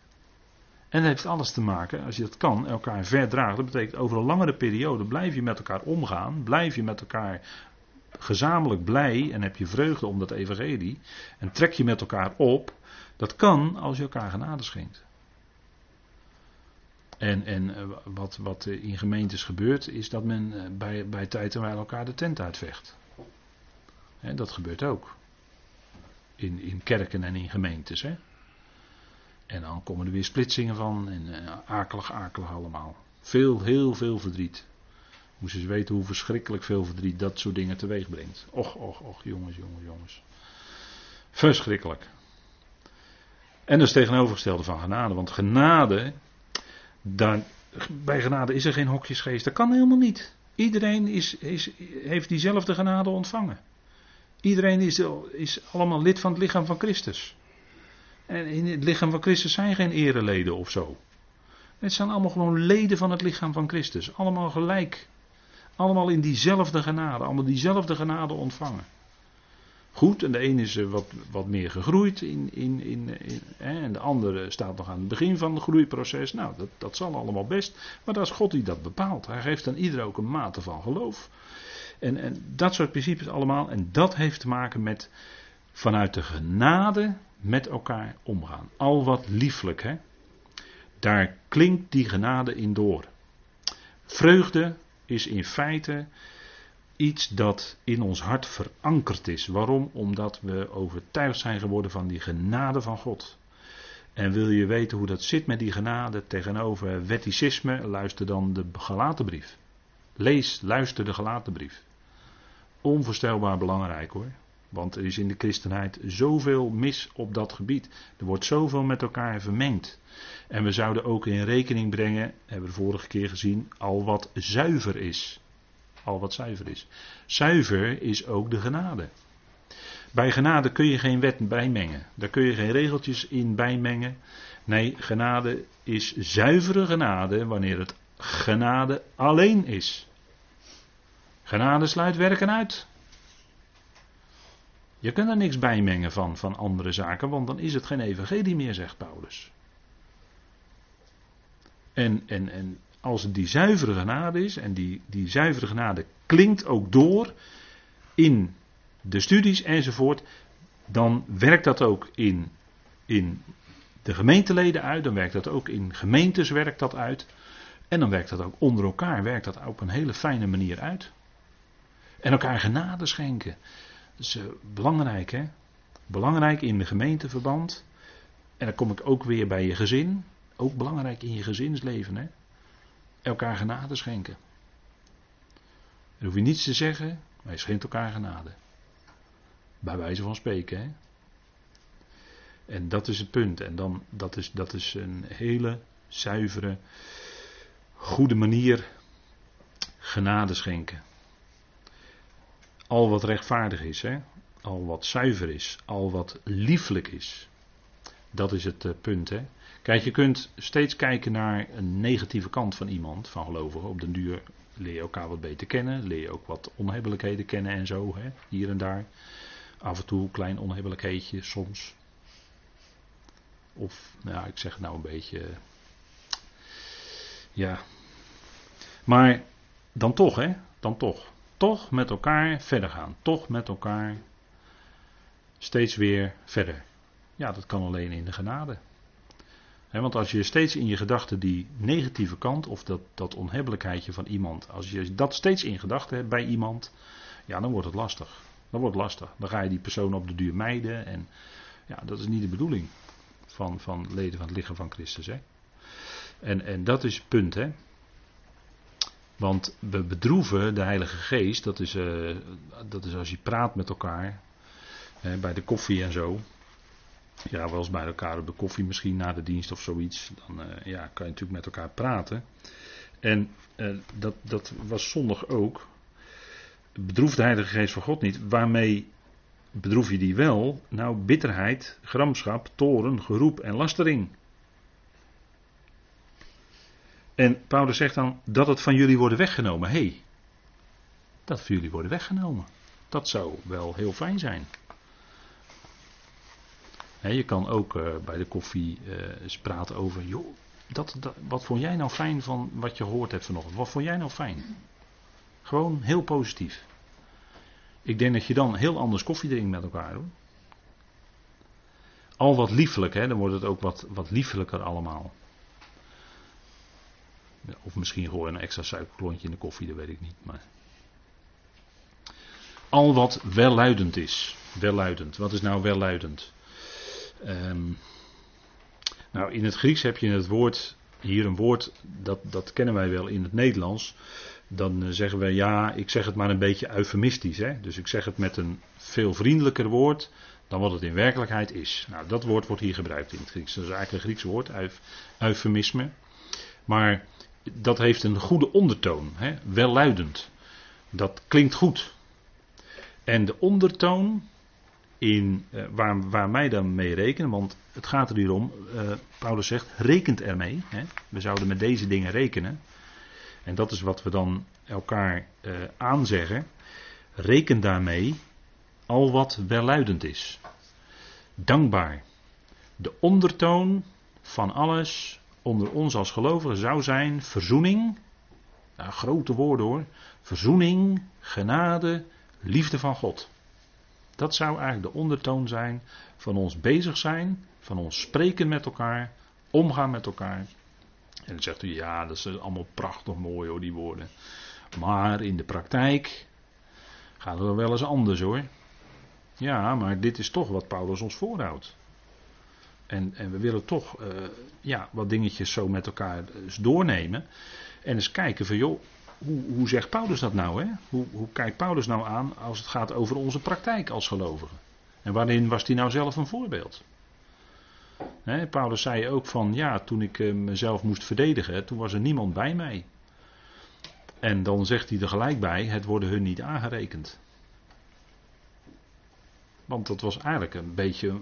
En dat heeft alles te maken, als je dat kan, elkaar verdragen. Dat betekent over een langere periode blijf je met elkaar omgaan. Blijf je met elkaar gezamenlijk blij en heb je vreugde om dat evangelie. En trek je met elkaar op. Dat kan als je elkaar genade schenkt. En, en eh, wat, wat in gemeentes gebeurt, is dat men eh, bij, bij tijd en elkaar de tent uitvecht. En dat gebeurt ook in, in kerken en in gemeentes. Hè? En dan komen er weer splitsingen van en uh, akelig, akelig allemaal. Veel, heel veel verdriet. Moest eens weten hoe verschrikkelijk veel verdriet dat soort dingen teweeg brengt. Och, och, och, jongens, jongens, jongens. Verschrikkelijk. En dat is tegenovergestelde van genade. Want genade, daar, bij genade is er geen hokjesgeest. Dat kan helemaal niet. Iedereen is, is, heeft diezelfde genade ontvangen. Iedereen is, is allemaal lid van het lichaam van Christus. En in het lichaam van Christus zijn geen ereleden of zo. Het zijn allemaal gewoon leden van het lichaam van Christus. Allemaal gelijk. Allemaal in diezelfde genade. Allemaal diezelfde genade ontvangen. Goed, en de een is wat, wat meer gegroeid in, in, in, hè, en de andere staat nog aan het begin van het groeiproces. Nou, dat, dat zal allemaal best. Maar dat is God die dat bepaalt. Hij geeft aan ieder ook een mate van geloof. En, en dat soort principes allemaal. En dat heeft te maken met vanuit de genade met elkaar omgaan. Al wat lieflijk, hè. Daar klinkt die genade in door. Vreugde is in feite iets dat in ons hart verankerd is. Waarom? Omdat we overtuigd zijn geworden van die genade van God. En wil je weten hoe dat zit met die genade tegenover wetticisme, luister dan de Galatenbrief. Lees, luister de Galatenbrief. Onvoorstelbaar belangrijk hoor. Want er is in de christenheid zoveel mis op dat gebied. Er wordt zoveel met elkaar vermengd. En we zouden ook in rekening brengen, hebben we de vorige keer gezien, al wat zuiver is. Al wat zuiver is. Zuiver is ook de genade. Bij genade kun je geen wet bijmengen. Daar kun je geen regeltjes in bijmengen. Nee, genade is zuivere genade wanneer het genade alleen is. Genade sluit werken uit. Je kunt er niks bijmengen van, van andere zaken, want dan is het geen evangelie meer, zegt Paulus. En, en, en als het die zuivere genade is, en die, die zuivere genade klinkt ook door in de studies enzovoort, dan werkt dat ook in, in de gemeenteleden uit, dan werkt dat ook in gemeentes werkt dat uit. En dan werkt dat ook onder elkaar, werkt dat op een hele fijne manier uit. En elkaar genade schenken. Dat is uh, belangrijk, hè? Belangrijk in de gemeenteverband. En dan kom ik ook weer bij je gezin. Ook belangrijk in je gezinsleven, hè? Elkaar genade schenken. Dan hoef je niets te zeggen, maar je schenkt elkaar genade. Bij wijze van spreken, hè? En dat is het punt. En dan, dat is, dat is een hele zuivere, goede manier genade schenken al wat rechtvaardig is, hè? al wat zuiver is, al wat lieflijk is. Dat is het uh, punt. Hè? Kijk, je kunt steeds kijken naar een negatieve kant van iemand, van gelovigen. Op den duur leer je elkaar wat beter kennen, leer je ook wat onhebbelijkheden kennen en zo, hè? hier en daar. Af en toe een klein onhebbelijkheidje, soms. Of, nou, ik zeg nou een beetje. Ja. Maar dan toch, hè? Dan toch. Toch met elkaar verder gaan. Toch met elkaar steeds weer verder. Ja, dat kan alleen in de genade. want als je steeds in je gedachten die negatieve kant, of dat, dat onhebbelijkheidje van iemand, als je dat steeds in gedachten hebt bij iemand, ja, dan wordt het lastig. Dan wordt het lastig. Dan ga je die persoon op de duur mijden. En ja, dat is niet de bedoeling van, van leden van het lichaam van Christus. Hè? En, en dat is het punt. Hè? Want we bedroeven de Heilige Geest. Dat is, uh, dat is als je praat met elkaar. Bij de koffie en zo. Ja, wel eens bij elkaar op de koffie misschien na de dienst of zoiets. Dan uh, ja, kan je natuurlijk met elkaar praten. En uh, dat, dat was zondag ook bedroef de Heilige Geest van God niet. Waarmee bedroef je die wel? Nou, bitterheid, gramschap, toren, geroep en lastering. En Paulus zegt dan dat het van jullie worden weggenomen. Hé, hey, dat van jullie worden weggenomen. Dat zou wel heel fijn zijn. je kan ook uh, bij de koffie eens praten over, joh, dat, wat vond jij nou fijn van wat je gehoord hebt vanochtend? Wat vond jij nou fijn? Gewoon heel positief. Ik denk dat je dan heel anders koffie drinkt met elkaar hoor. Al wat liefelijk, hè, dan wordt het ook wat, wat liefelijker allemaal. Of misschien gewoon een extra suikerklontje in de koffie, dat weet ik niet. Maar... Al wat welluidend is. Welluidend. Wat is nou welluidend? Um, nou, in het Grieks heb je het woord, hier een woord, dat, dat kennen wij wel in het Nederlands dan eh, zeggen we ja, ik zeg het maar een beetje eufemistisch. Hè? Dus ik zeg het met een veel vriendelijker woord dan wat het in werkelijkheid is. Nou, dat woord wordt hier gebruikt in het Grieks. Dat is eigenlijk een Grieks woord, eufemisme. Maar dat heeft een goede ondertoon, hè? welluidend. Dat klinkt goed. En de ondertoon in, uh, waar, waar mij dan mee rekenen, want het gaat er hier om, uh, Paulus zegt, rekent ermee. Hè? We zouden met deze dingen rekenen. En dat is wat we dan elkaar uh, aanzeggen. Reken daarmee al wat welluidend is. Dankbaar. De ondertoon van alles onder ons als gelovigen zou zijn verzoening. Nou, grote woorden hoor. Verzoening, genade, liefde van God. Dat zou eigenlijk de ondertoon zijn van ons bezig zijn, van ons spreken met elkaar, omgaan met elkaar. En dan zegt u, ja, dat is allemaal prachtig mooi hoor, die woorden. Maar in de praktijk gaat het wel eens anders hoor. Ja, maar dit is toch wat Paulus ons voorhoudt. En, en we willen toch uh, ja, wat dingetjes zo met elkaar eens doornemen. En eens kijken van joh, hoe, hoe zegt Paulus dat nou? Hè? Hoe, hoe kijkt Paulus nou aan als het gaat over onze praktijk als gelovigen? En waarin was hij nou zelf een voorbeeld? Paulus zei ook van ja, toen ik eh, mezelf moest verdedigen, toen was er niemand bij mij. En dan zegt hij er gelijk bij, het worden hun niet aangerekend. Want dat was eigenlijk een beetje,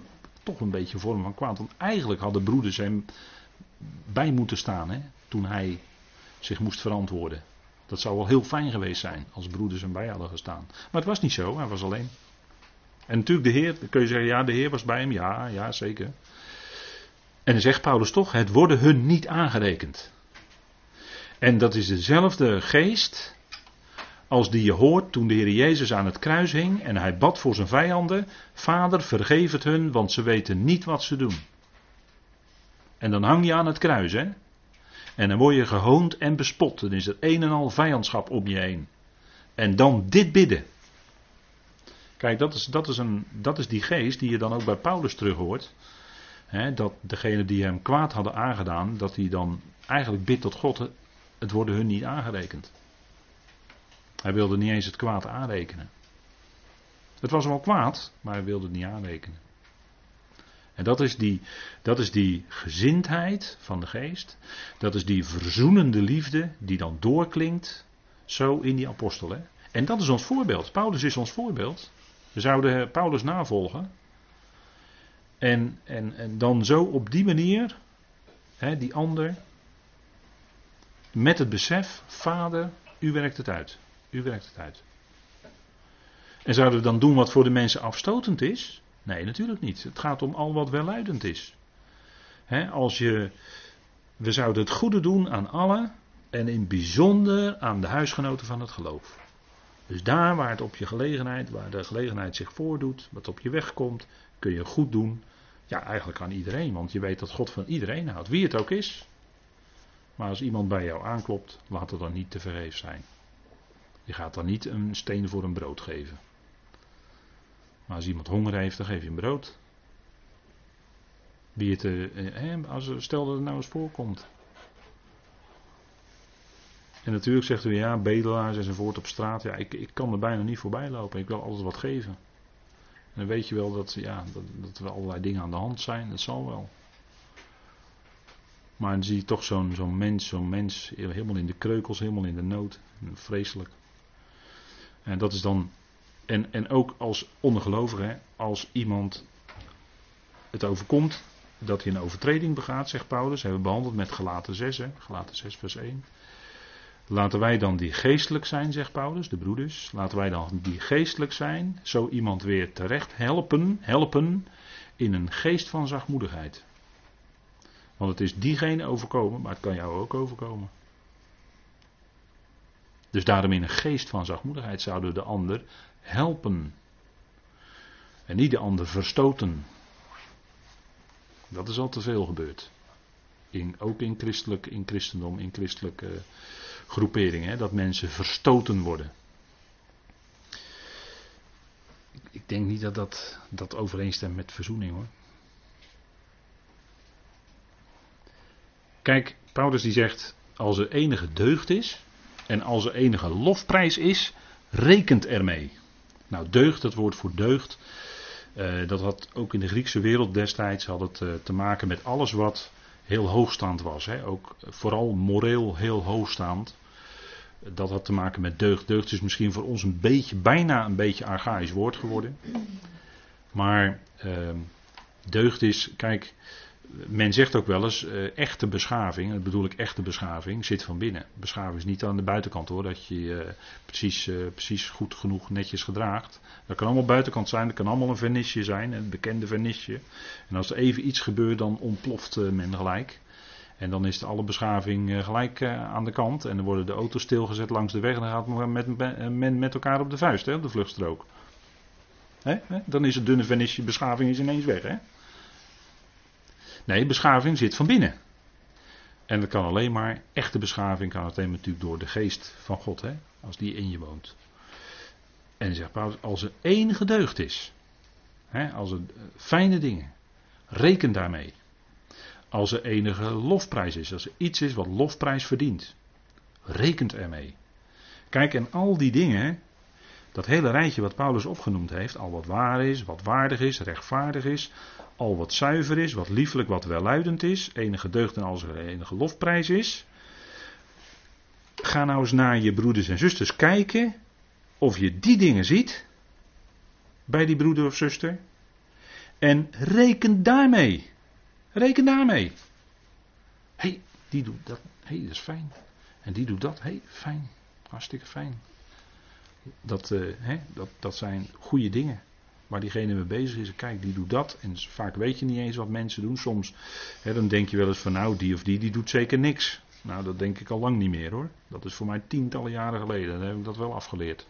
toch een beetje vorm van kwaad. Want eigenlijk hadden broeders hem bij moeten staan hè, toen hij zich moest verantwoorden. Dat zou wel heel fijn geweest zijn als broeders hem bij hadden gestaan. Maar het was niet zo, hij was alleen. En natuurlijk de Heer, dan kun je zeggen, ja, de Heer was bij hem. Ja, ja, zeker. En dan zegt Paulus toch, het worden hun niet aangerekend. En dat is dezelfde geest als die je hoort toen de Heer Jezus aan het kruis hing en hij bad voor zijn vijanden, Vader vergeef het hun, want ze weten niet wat ze doen. En dan hang je aan het kruis, hè? En dan word je gehoond en bespot. Dan is er een en al vijandschap om je heen. En dan dit bidden. Kijk, dat is, dat is, een, dat is die geest die je dan ook bij Paulus terug hoort dat degene die hem kwaad hadden aangedaan, dat hij dan eigenlijk bidt tot God, het worden hun niet aangerekend. Hij wilde niet eens het kwaad aanrekenen. Het was wel kwaad, maar hij wilde het niet aanrekenen. En dat is, die, dat is die gezindheid van de geest. Dat is die verzoenende liefde die dan doorklinkt zo in die apostel. Hè? En dat is ons voorbeeld. Paulus is ons voorbeeld. We zouden Paulus navolgen. En, en, en dan zo op die manier, hè, die ander, met het besef, vader, u werkt het uit. U werkt het uit. En zouden we dan doen wat voor de mensen afstotend is? Nee, natuurlijk niet. Het gaat om al wat welluidend is. Als je, we zouden het goede doen aan allen en in bijzonder aan de huisgenoten van het geloof. Dus daar waar het op je gelegenheid, waar de gelegenheid zich voordoet, wat op je weg komt, kun je goed doen. Ja, eigenlijk aan iedereen, want je weet dat God van iedereen houdt, wie het ook is. Maar als iemand bij jou aanklopt, laat het dan niet te vergeef zijn. Je gaat dan niet een steen voor een brood geven. Maar als iemand honger heeft, dan geef je hem brood. Wie het, eh, als, stel dat het nou eens voorkomt. En natuurlijk zegt u ja, bedelaars enzovoort op straat. Ja, ik, ik kan er bijna niet voorbij lopen. Ik wil altijd wat geven. En dan weet je wel dat, ja, dat, dat er allerlei dingen aan de hand zijn. Dat zal wel. Maar dan zie je toch zo'n zo'n mens, zo'n mens helemaal in de kreukels, helemaal in de nood. Vreselijk. En dat is dan. En, en ook als ongelovige, als iemand het overkomt dat hij een overtreding begaat, zegt Paulus. Hebben we behandeld met gelaten 6, hè? gelaten 6 vers 1. Laten wij dan die geestelijk zijn, zegt Paulus, de broeders. Laten wij dan die geestelijk zijn, zo iemand weer terecht helpen, helpen in een geest van zachtmoedigheid. Want het is diegene overkomen, maar het kan jou ook overkomen. Dus daarom in een geest van zachtmoedigheid zouden we de ander helpen. En niet de ander verstoten. Dat is al te veel gebeurd. In, ook in, christelijk, in christendom, in christelijke groeperingen, dat mensen verstoten worden. Ik denk niet dat dat, dat overeenstemt met verzoening hoor. Kijk, Paulus die zegt, als er enige deugd is en als er enige lofprijs is, rekent ermee. Nou, deugd, dat woord voor deugd, uh, dat had ook in de Griekse wereld destijds had het uh, te maken met alles wat heel hoogstaand was. Hè? Ook vooral moreel heel hoogstaand. Dat had te maken met deugd. Deugd is misschien voor ons een beetje, bijna een beetje archaïsch woord geworden. Maar uh, deugd is, kijk, men zegt ook wel eens, uh, echte beschaving, dat bedoel ik echte beschaving, zit van binnen. Beschaving is niet aan de buitenkant hoor, dat je uh, precies, uh, precies goed genoeg netjes gedraagt. Dat kan allemaal buitenkant zijn, dat kan allemaal een vernisje zijn, een bekende vernisje. En als er even iets gebeurt, dan ontploft men gelijk. En dan is de alle beschaving gelijk aan de kant. En dan worden de auto's stilgezet langs de weg en dan gaat men met, met elkaar op de vuist, hè, op de vluchtstrook. Hè? Dan is het dunne vernisje, beschaving is ineens weg. Hè? Nee, beschaving zit van binnen. En dat kan alleen maar, echte beschaving kan alleen natuurlijk door de geest van God, hè, als die in je woont. En zegt Paulus, als er enige deugd is, hè, als er eh, fijne dingen, reken daarmee. Als er enige lofprijs is, als er iets is wat lofprijs verdient, rekent ermee. Kijk, en al die dingen, dat hele rijtje wat Paulus opgenoemd heeft, al wat waar is, wat waardig is, rechtvaardig is, al wat zuiver is, wat liefelijk, wat welluidend is, enige deugd en als er enige lofprijs is. Ga nou eens naar je broeders en zusters kijken of je die dingen ziet bij die broeder of zuster. En reken daarmee. Reken daarmee. Hé, hey, die doet dat. Hé, hey, dat is fijn. En die doet dat. Hé, hey, fijn. Hartstikke fijn. Dat, uh, hè, dat, dat zijn goede dingen waar diegene mee bezig is. Kijk, die doet dat. En vaak weet je niet eens wat mensen doen. Soms hè, dan denk je wel eens van nou, die of die, die doet zeker niks. Nou, dat denk ik al lang niet meer hoor. Dat is voor mij tientallen jaren geleden. Dan heb ik dat wel afgeleerd.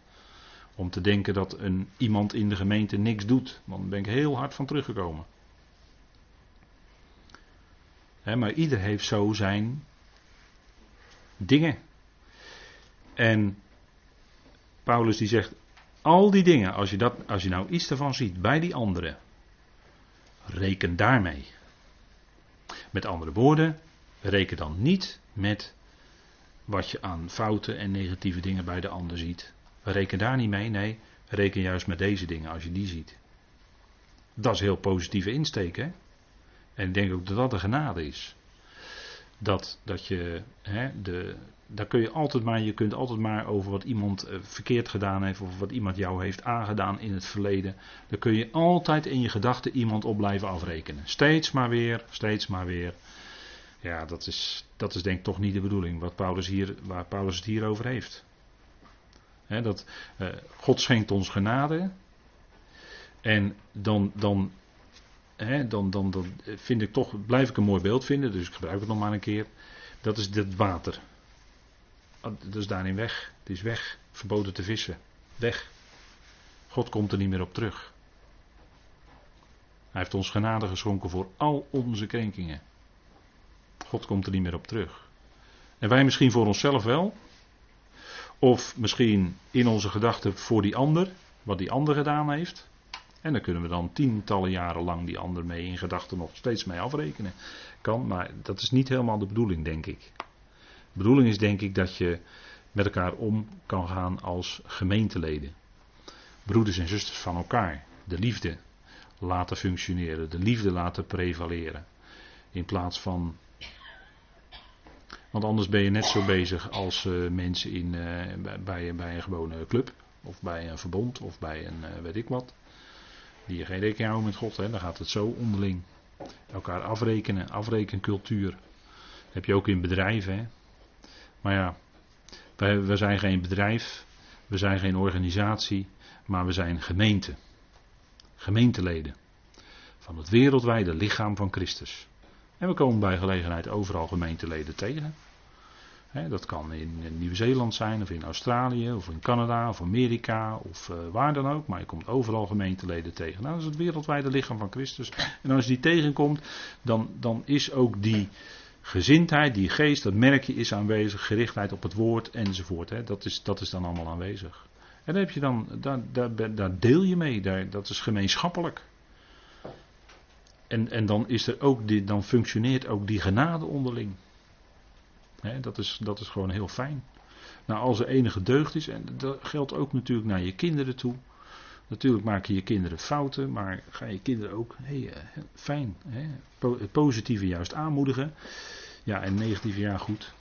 Om te denken dat een, iemand in de gemeente niks doet. Daar ben ik heel hard van teruggekomen. Hè, maar ieder heeft zo zijn dingen. En Paulus die zegt, al die dingen, als je, dat, als je nou iets ervan ziet bij die anderen, reken daarmee. Met andere woorden, reken dan niet met wat je aan fouten en negatieve dingen bij de ander ziet. Reken daar niet mee, nee, reken juist met deze dingen als je die ziet. Dat is heel positieve insteek, hè? En ik denk ook dat dat de genade is. Dat, dat je hè, de, daar kun je altijd maar, je kunt altijd maar over wat iemand eh, verkeerd gedaan heeft of wat iemand jou heeft aangedaan in het verleden. Daar kun je altijd in je gedachten iemand op blijven afrekenen. Steeds maar weer, steeds maar weer. Ja, dat is, dat is denk ik toch niet de bedoeling wat Paulus hier, waar Paulus het hier over heeft. dat, uh, God schenkt ons genade. En dan, dan, dan, dan, dan vind ik toch, blijf ik een mooi beeld vinden, dus ik gebruik het nog maar een keer. Dat is het water. Is daarin weg. Het is weg. Verboden te vissen. Weg. God komt er niet meer op terug. Hij heeft ons genade geschonken voor al onze krenkingen. God komt er niet meer op terug. En wij misschien voor onszelf wel. Of misschien in onze gedachten voor die ander, wat die ander gedaan heeft. En dan kunnen we dan tientallen jaren lang die ander mee in gedachten nog steeds mee afrekenen. Kan, maar dat is niet helemaal de bedoeling, denk ik. Bedoeling is denk ik dat je met elkaar om kan gaan als gemeenteleden. Broeders en zusters van elkaar. De liefde laten functioneren, de liefde laten prevaleren. In plaats van. Want anders ben je net zo bezig als uh, mensen in, uh, bij, bij een gewone club, of bij een verbond, of bij een uh, weet ik wat. Die je geen rekening houden met God, hè? dan gaat het zo onderling. Elkaar afrekenen, afrekencultuur. heb je ook in bedrijven. Hè? Maar ja, we zijn geen bedrijf, we zijn geen organisatie, maar we zijn gemeente. Gemeenteleden. Van het wereldwijde lichaam van Christus. En we komen bij gelegenheid overal gemeenteleden tegen. dat kan in Nieuw-Zeeland zijn, of in Australië, of in Canada, of Amerika, of uh, waar dan ook. Maar je komt overal gemeenteleden tegen. Nou, dat is het wereldwijde lichaam van Christus. En als je die tegenkomt, dan, dan is ook die gezindheid, die geest, dat merk je, is aanwezig. Gerichtheid op het woord enzovoort. Hè. Dat, is, dat is dan allemaal aanwezig. En daar, heb je dan, daar, daar, daar deel je mee, daar, dat is gemeenschappelijk. En, en dan, is er ook dan functioneert ook die genade onderling. dat, is, dat is gewoon heel fijn. Nou, als er enige deugd is, en dat geldt ook natuurlijk naar je kinderen toe. Natuurlijk maken je kinderen fouten, maar ga je kinderen ook eh, fijn, positieve juist aanmoedigen. Ja, en negatieve ja goed.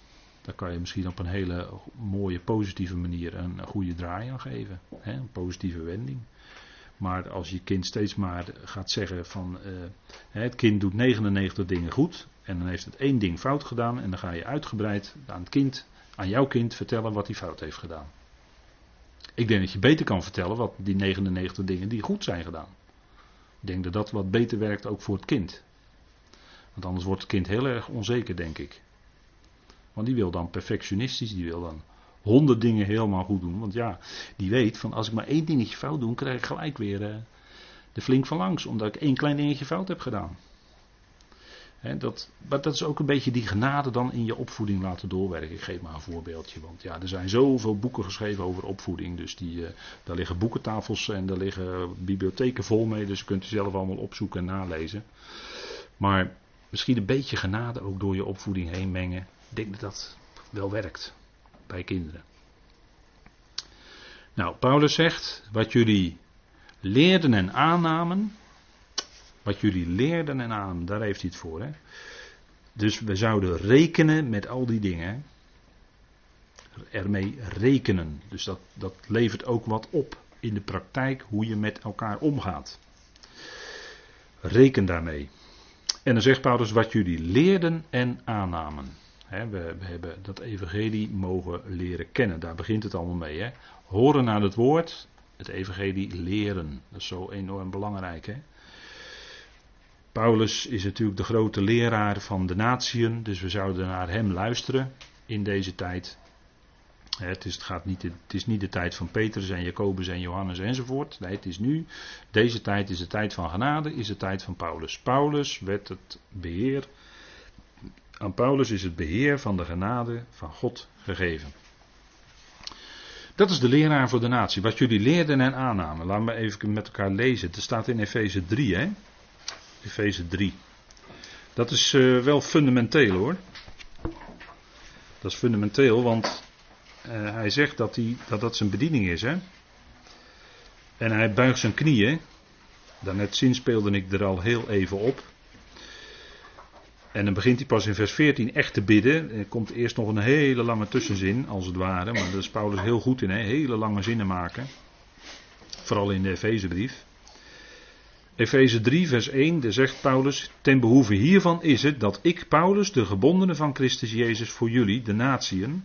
Daar kan je misschien op een hele mooie, positieve manier een goede draai aan geven. Hè? Een positieve wending. Maar als je kind steeds maar gaat zeggen van uh, het kind doet 99 dingen goed en dan heeft het één ding fout gedaan en dan ga je uitgebreid aan het kind, aan jouw kind vertellen wat hij fout heeft gedaan. Ik denk dat je beter kan vertellen wat die 99 dingen die goed zijn gedaan. Ik denk dat dat wat beter werkt ook voor het kind. Want anders wordt het kind heel erg onzeker, denk ik. Want die wil dan perfectionistisch, die wil dan honderd dingen helemaal goed doen. Want ja, die weet van als ik maar één dingetje fout doe, krijg ik gelijk weer uh, de flink van langs. Omdat ik één klein dingetje fout heb gedaan. Dat, maar dat is ook een beetje die genade dan in je opvoeding laten doorwerken. Ik geef maar een voorbeeldje. Want ja, er zijn zoveel boeken geschreven over opvoeding. Dus die, uh, daar liggen boekentafels en daar liggen bibliotheken vol mee. Dus je kunt u zelf allemaal opzoeken en nalezen. Maar misschien een beetje genade ook door je opvoeding heen mengen. Ik denk dat dat wel werkt bij kinderen. Nou, Paulus zegt, wat jullie leerden en aannamen, wat jullie leerden en aannamen, daar heeft hij het voor. Hè? Dus we zouden rekenen met al die dingen. Ermee rekenen. Dus dat, dat levert ook wat op in de praktijk hoe je met elkaar omgaat. Reken daarmee. En dan zegt Paulus wat jullie leerden en aannamen. we, we, hebben dat evangelie mogen leren kennen. Daar begint het allemaal mee. Horen naar het woord, het evangelie leren. Dat is zo enorm belangrijk. He. Paulus is natuurlijk de grote leraar van de natieën. Dus we zouden naar hem luisteren in deze tijd. Het is, het, gaat niet, het is niet de tijd van Petrus en Jacobus en Johannes enzovoort. Nee, het is nu. Deze tijd is de tijd van genade, is de tijd van Paulus. Paulus werd het beheer. Aan Paulus is het beheer van de genade van God gegeven. Dat is de leraar voor de natie. Wat jullie leerden en aannamen. Laten we even met elkaar lezen. Het staat in Efeze 3, hè? Efeze 3. Dat is uh, wel fundamenteel hoor. Dat is fundamenteel, want uh, hij zegt dat, hij, dat dat zijn bediening is. Hè? En hij buigt zijn knieën. Daarnet zinspeelde ik er al heel even op. En dan begint hij pas in vers 14 echt te bidden. Er komt eerst nog een hele lange tussenzin, als het ware. Maar daar is Paulus heel goed in, hè? hele lange zinnen maken. Vooral in de Efezebrief. Efeze 3, vers 1, daar zegt Paulus: Ten behoeve hiervan is het dat ik, Paulus, de gebondene van Christus Jezus, voor jullie, de natieën,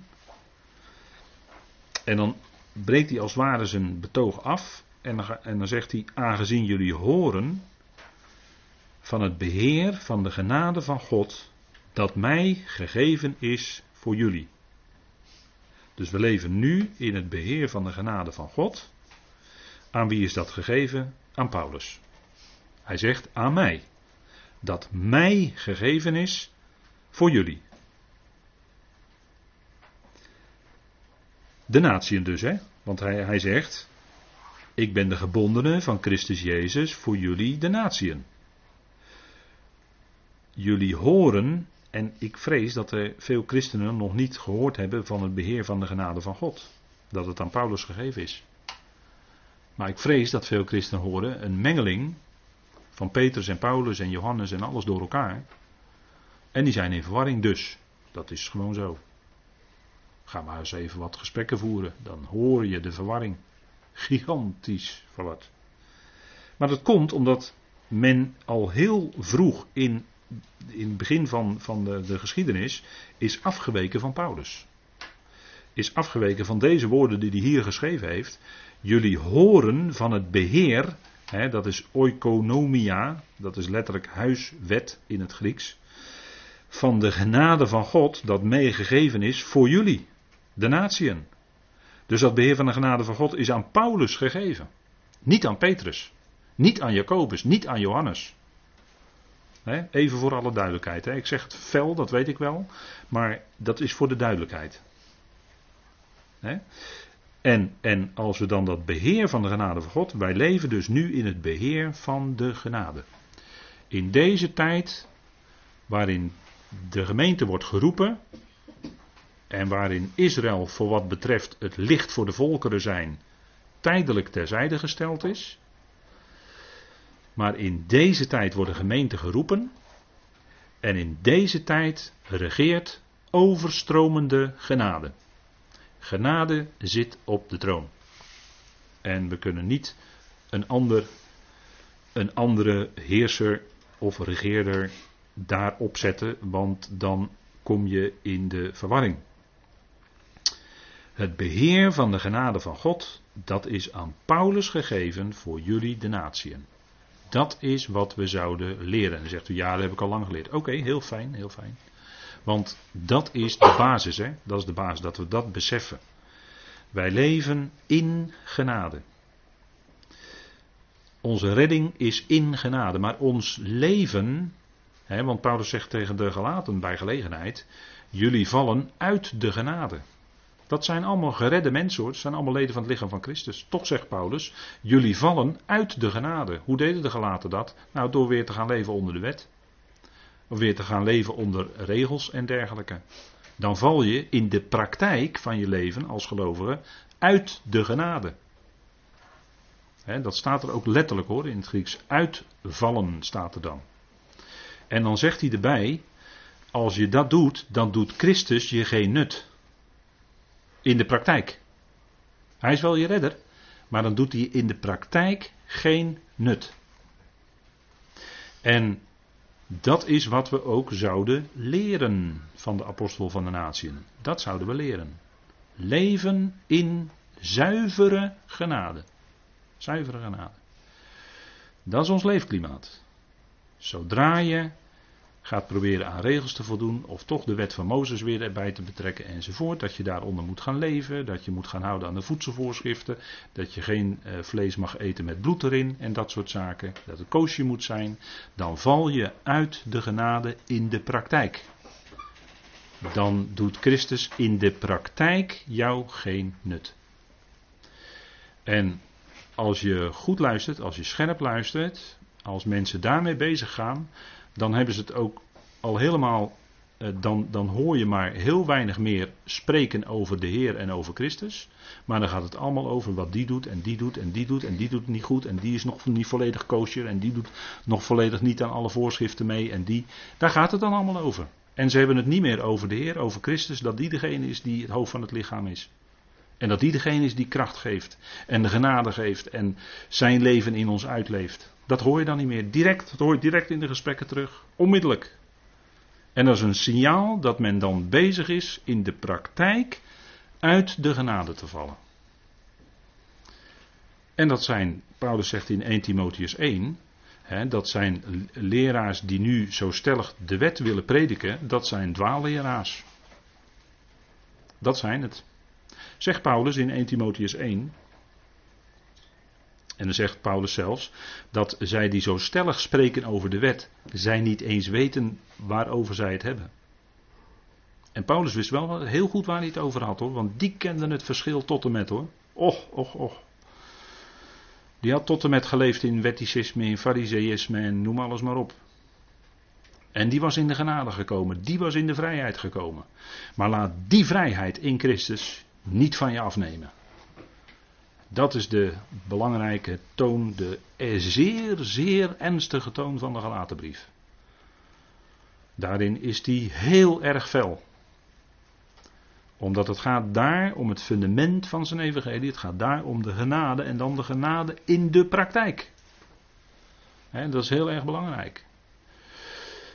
en dan breekt hij als het ware zijn betoog af. En dan, en dan zegt hij: Aangezien jullie horen van het beheer van de genade van God, dat mij gegeven is voor jullie. Dus we leven nu in het beheer van de genade van God. Aan wie is dat gegeven? Aan Paulus. Hij zegt aan mij. Dat mij gegeven is voor jullie. De natieën dus, hè? Want hij, hij zegt: Ik ben de gebondene van Christus Jezus voor jullie, de natieën. Jullie horen, en ik vrees dat er veel christenen nog niet gehoord hebben van het beheer van de genade van God. Dat het aan Paulus gegeven is. Maar ik vrees dat veel christenen horen een mengeling van Petrus en Paulus en Johannes en alles door elkaar. En die zijn in verwarring dus. Dat is gewoon zo. Ga maar eens even wat gesprekken voeren. Dan hoor je de verwarring. Gigantisch verward. Maar dat komt omdat men al heel vroeg in, in het begin van, van de, de geschiedenis is afgeweken van Paulus. Is afgeweken van deze woorden die hij hier geschreven heeft. Jullie horen van het beheer, dat is oikonomia, dat is letterlijk huiswet in het Grieks. Van de genade van God dat meegegeven is voor jullie de natieën. Dus dat beheer van de genade van God is aan Paulus gegeven. Niet aan Petrus. Niet aan Jacobus. Niet aan Johannes. even voor alle duidelijkheid. Ik zeg het fel, dat weet ik wel. Maar dat is voor de duidelijkheid. En, en als we dan dat beheer van de genade van God. Wij leven dus nu in het beheer van de genade. In deze tijd waarin de gemeente wordt geroepen en waarin Israël voor wat betreft het licht voor de volkeren zijn tijdelijk terzijde gesteld is. Maar in deze tijd wordt de gemeente geroepen. En in deze tijd regeert overstromende genade. Genade zit op de troon. En we kunnen niet een, ander, een andere heerser of regeerder daarop zetten, want dan kom je in de verwarring. Het beheer van de genade van God, dat is aan Paulus gegeven voor jullie de natieën. Dat is wat we zouden leren. En dan zegt u, ja, dat heb ik al lang geleerd. Oké, heel fijn, heel fijn. Want dat is de basis, hè? Dat is de basis, dat we dat beseffen. Wij leven in genade. Onze redding is in genade, maar ons leven, hè, want Paulus zegt tegen de Galaten bij gelegenheid, jullie vallen uit de genade. Dat zijn allemaal geredde mensen hoor. Dat zijn allemaal leden van het lichaam van Christus. Toch zegt Paulus, jullie vallen uit de genade. Hoe deden de gelaten dat? Nou, door weer te gaan leven onder de wet. Of weer te gaan leven onder regels en dergelijke. Dan val je in de praktijk van je leven als gelovige uit de genade. dat staat er ook letterlijk hoor in het Grieks. Uitvallen staat er dan. En dan zegt hij erbij, als je dat doet, dan doet Christus je geen nut. In de praktijk. Hij is wel je redder, maar dan doet hij in de praktijk geen nut. En dat is wat we ook zouden leren van de apostel van de natieën. Dat zouden we leren. Leven in zuivere genade. Zuivere genade. Dat is ons leefklimaat. Zodra je gaat proberen aan regels te voldoen, of toch de wet van Mozes weer erbij te betrekken enzovoort. Dat je daaronder moet gaan leven, dat je moet gaan houden aan de voedselvoorschriften, dat je geen eh, vlees mag eten met bloed erin en dat soort zaken, dat het koosje moet zijn, dan val je uit de genade in de praktijk. Dan doet Christus in de praktijk jou geen nut. En als je goed luistert, als je scherp luistert, als mensen daarmee bezig gaan, dan hebben ze het ook al helemaal. Eh, dan, dan hoor je maar heel weinig meer spreken over de Heer en over Christus. Maar dan gaat het allemaal over wat die doet en die doet en die doet en die doet niet goed. En die is nog niet volledig kosher en die doet nog volledig niet aan alle voorschriften mee. En die, daar gaat het dan allemaal over. En ze hebben het niet meer over de Heer, over Christus, dat die degene is die het hoofd van het lichaam is. En dat die degene is die kracht geeft en de genade geeft en zijn leven in ons uitleeft. Dat hoor je dan niet meer. Direct, dat hoor je direct in de gesprekken terug. Onmiddellijk. En dat is een signaal dat men dan bezig is in de praktijk uit de genade te vallen. En dat zijn, Paulus zegt in 1 Timotheus 1, hè, dat zijn leraars die nu zo stellig de wet willen prediken, dat zijn dwaalleraars. Dat zijn het. Zegt Paulus in 1 Timotheus 1, En dan zegt Paulus zelfs dat zij die zo stellig spreken over de wet, zij niet eens weten waarover zij het hebben. En Paulus wist wel heel goed waar hij het over had hoor, want die kenden het verschil tot en met hoor. Och, och, och. Die had tot en met geleefd in wetticisme, in fariseïsme en noem alles maar op. En die was in de genade gekomen, die was in de vrijheid gekomen. Maar laat die vrijheid in Christus niet van je afnemen. Dat is de belangrijke toon, de zeer, zeer ernstige toon van de gelatenbrief. Daarin is die heel erg fel. Omdat het gaat daar om het fundament van zijn evangelie. Het gaat daar om de genade en dan de genade in de praktijk. dat is heel erg belangrijk.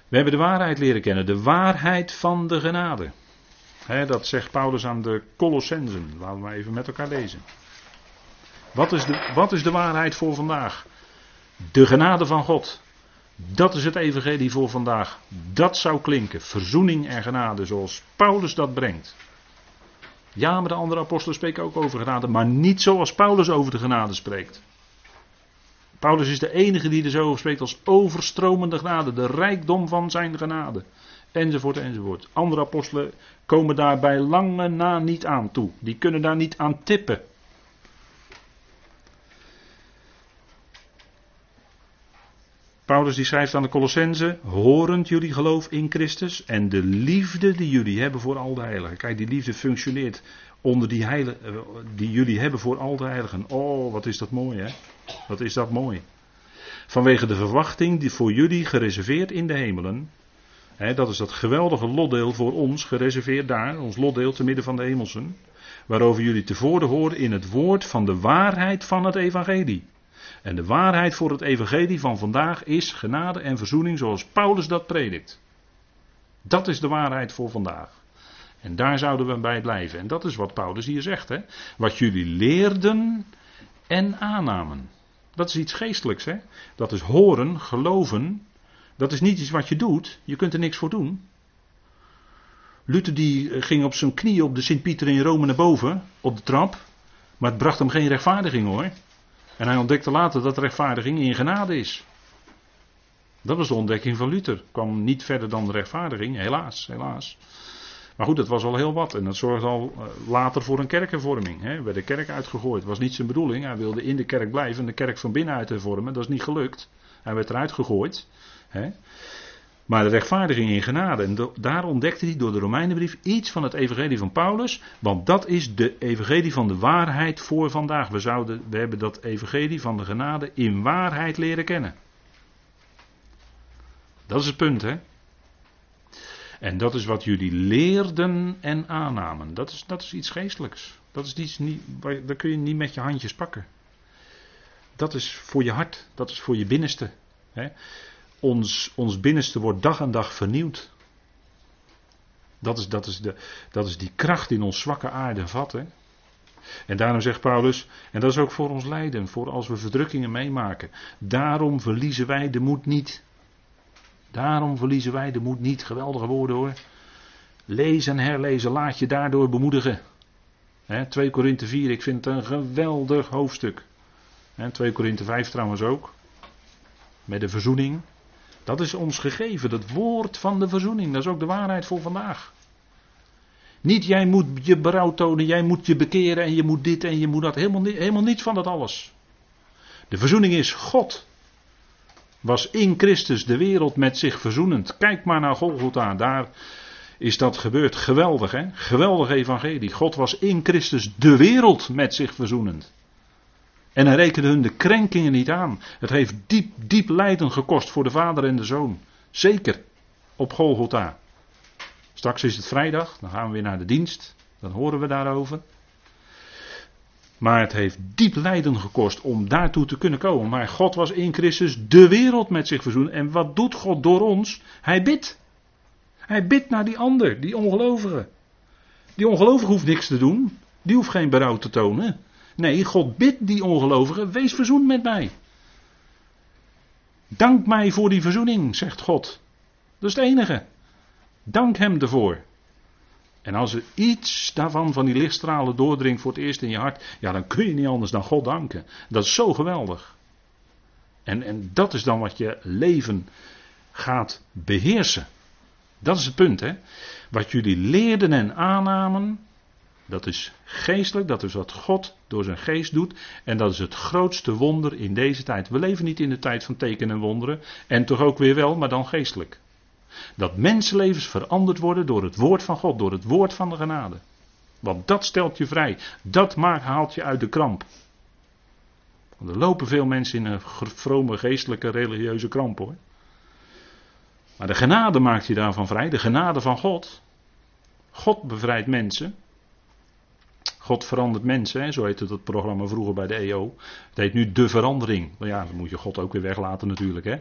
We hebben de waarheid leren kennen. De waarheid van de genade. dat zegt Paulus aan de Colossensen. Laten we even met elkaar lezen. Wat is, de, wat is de waarheid voor vandaag? De genade van God. Dat is het evangelie voor vandaag. Dat zou klinken. Verzoening en genade zoals Paulus dat brengt. Ja, maar de andere apostelen spreken ook over genade, maar niet zoals Paulus over de genade spreekt. Paulus is de enige die er zo over spreekt als overstromende genade, de rijkdom van zijn genade. Enzovoort, enzovoort. Andere apostelen komen daar bij lange na niet aan toe. Die kunnen daar niet aan tippen. Paulus die schrijft aan de Colossense, horend jullie geloof in Christus en de liefde die jullie hebben voor al de heiligen. Kijk, die liefde functioneert onder die heiligen, eh, die jullie hebben voor al de heiligen. Oh, wat is dat mooi hè. Wat is dat mooi. Vanwege de verwachting die voor jullie gereserveerd in de hemelen. Hè, dat is dat geweldige lotdeel voor ons, gereserveerd daar, ons lotdeel te midden van de hemelsen. Waarover jullie tevoren horen in het woord van de waarheid van het evangelie. En de waarheid voor het evangelie van vandaag is genade en verzoening zoals Paulus dat predikt. Dat is de waarheid voor vandaag. En daar zouden we bij blijven. En dat is wat Paulus hier zegt. Hè? Wat jullie leerden en aannamen. Dat is iets geestelijks. Hè? Dat is horen, geloven. Dat is niet iets wat je doet. Je kunt er niks voor doen. Luther die ging op zijn knieën op de Sint-Pieter in Rome naar boven, op de trap. Maar het bracht hem geen rechtvaardiging hoor. En hij ontdekte later dat rechtvaardiging in genade is. Dat was de ontdekking van Luther. Kwam niet verder dan de rechtvaardiging, helaas, helaas. Maar goed, dat was al heel wat. En dat zorgde al eh, later voor een kerkenvorming. Hè. Werd de kerk uitgegooid. Was niet zijn bedoeling. Hij wilde in de kerk blijven en de kerk van binnenuit te vormen. Dat is niet gelukt. Hij werd eruit gegooid. Hè. Maar de rechtvaardiging in genade. En daar ontdekte hij door de Romeinenbrief iets van het evangelie van Paulus. Want dat is de evangelie van de waarheid voor vandaag. We, zouden, we hebben dat evangelie van de genade in waarheid leren kennen. Dat is het punt, hè. En dat is wat jullie leerden en aannamen. Dat is, dat is iets geestelijks. Dat is iets niet, daar kun je niet met je handjes pakken. Dat is voor je hart. Dat is voor je binnenste. Hè ons, ons binnenste wordt dag aan dag vernieuwd. Dat is, dat, is de, dat is die kracht in ons zwakke aarde vat. Hè? En daarom zegt Paulus, en dat is ook voor ons lijden, voor als we verdrukkingen meemaken. Daarom verliezen wij de moed niet. Daarom verliezen wij de moed niet. Geweldige woorden hoor. Lees en herlezen, laat je daardoor bemoedigen. He, 2 Korinthe 4, ik vind het een geweldig hoofdstuk. He, 2 Korinthe 5 trouwens ook. Met de verzoening. Dat is ons gegeven, het woord van de verzoening. Dat is ook de waarheid voor vandaag. Niet jij moet je berouw tonen, jij moet je bekeren en je moet dit en je moet dat. Helemaal, helemaal niets van dat alles. De verzoening is God. Was in Christus de wereld met zich verzoenend. Kijk maar naar Golgotha, daar is dat gebeurd. Geweldig hè, geweldig evangelie. God was in Christus de wereld met zich verzoenend. En hij rekende hun de krenkingen niet aan. Het heeft diep, diep lijden gekost voor de vader en de zoon. Zeker. Op Golgotha. Straks is het vrijdag, dan gaan we weer naar de dienst. Dan horen we daarover. Maar het heeft diep lijden gekost om daartoe te kunnen komen. Maar God was in Christus de wereld met zich verzoend. En wat doet God door ons? Hij bidt. Hij bidt naar die ander, die ongelovige. Die ongelovige hoeft niks te doen. Die hoeft geen berouw te tonen. Nee, God bidt die ongelovigen, wees verzoend met mij. Dank mij voor die verzoening, zegt God. Dat is het enige. Dank hem ervoor. En als er iets daarvan, van die lichtstralen doordringt voor het eerst in je hart, ja, dan kun je niet anders dan God danken. Dat is zo geweldig. En, en dat is dan wat je leven gaat beheersen. Dat is het punt, hè. Wat jullie leerden en aannamen, dat is geestelijk, dat is wat God door zijn geest doet. En dat is het grootste wonder in deze tijd. We leven niet in de tijd van tekenen en wonderen. En toch ook weer wel, maar dan geestelijk. Dat mensenlevens veranderd worden door het woord van God, door het woord van de genade. Want dat stelt je vrij. Dat maakt, haalt je uit de kramp. Want er lopen veel mensen in een vrome, geestelijke, religieuze kramp hoor. Maar de genade maakt je daarvan vrij. De genade van God. God bevrijdt mensen. God verandert mensen, hè? zo heette dat programma vroeger bij de EO. Het heet nu De Verandering. Maar ja, dan moet je God ook weer weglaten natuurlijk. Hè?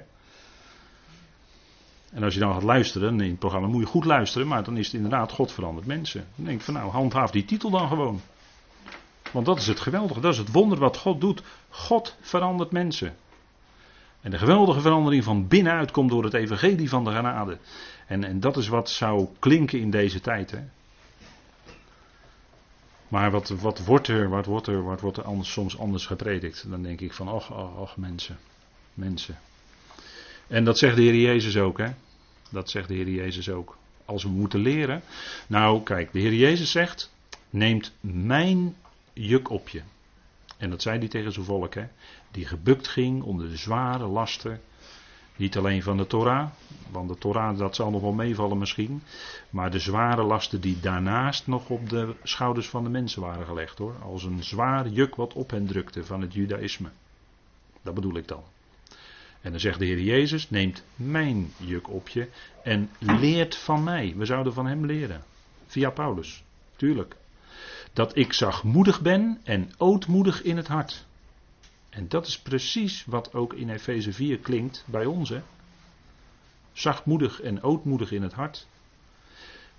En als je dan gaat luisteren in het programma, moet je goed luisteren, maar dan is het inderdaad God verandert mensen. Dan denk ik van nou, handhaaf die titel dan gewoon. Want dat is het geweldige, dat is het wonder wat God doet. God verandert mensen. En de geweldige verandering van binnenuit komt door het evangelie van de genade. En, en dat is wat zou klinken in deze tijd. Hè? Maar wat, wat wordt er, wat wordt er, wat wordt er anders, soms anders gepredikt? Dan denk ik van, ach, ach, ach, mensen, mensen. En dat zegt de Heer Jezus ook, hè? Dat zegt de Heer Jezus ook. Als we moeten leren. Nou, kijk, de Heer Jezus zegt: Neemt mijn juk op je. En dat zei hij tegen zijn volk, hè? Die gebukt ging onder de zware lasten. Niet alleen van de Torah, want de Torah dat zal nog wel meevallen misschien. Maar de zware lasten die daarnaast nog op de schouders van de mensen waren gelegd hoor. Als een zwaar juk wat op hen drukte van het judaïsme. Dat bedoel ik dan. En dan zegt de Heer Jezus: neemt mijn juk op je en leert van mij. We zouden van hem leren. Via Paulus, tuurlijk. Dat ik zachtmoedig ben en ootmoedig in het hart. En dat is precies wat ook in Efeze 4 klinkt bij ons. Hè? Zachtmoedig en ootmoedig in het hart.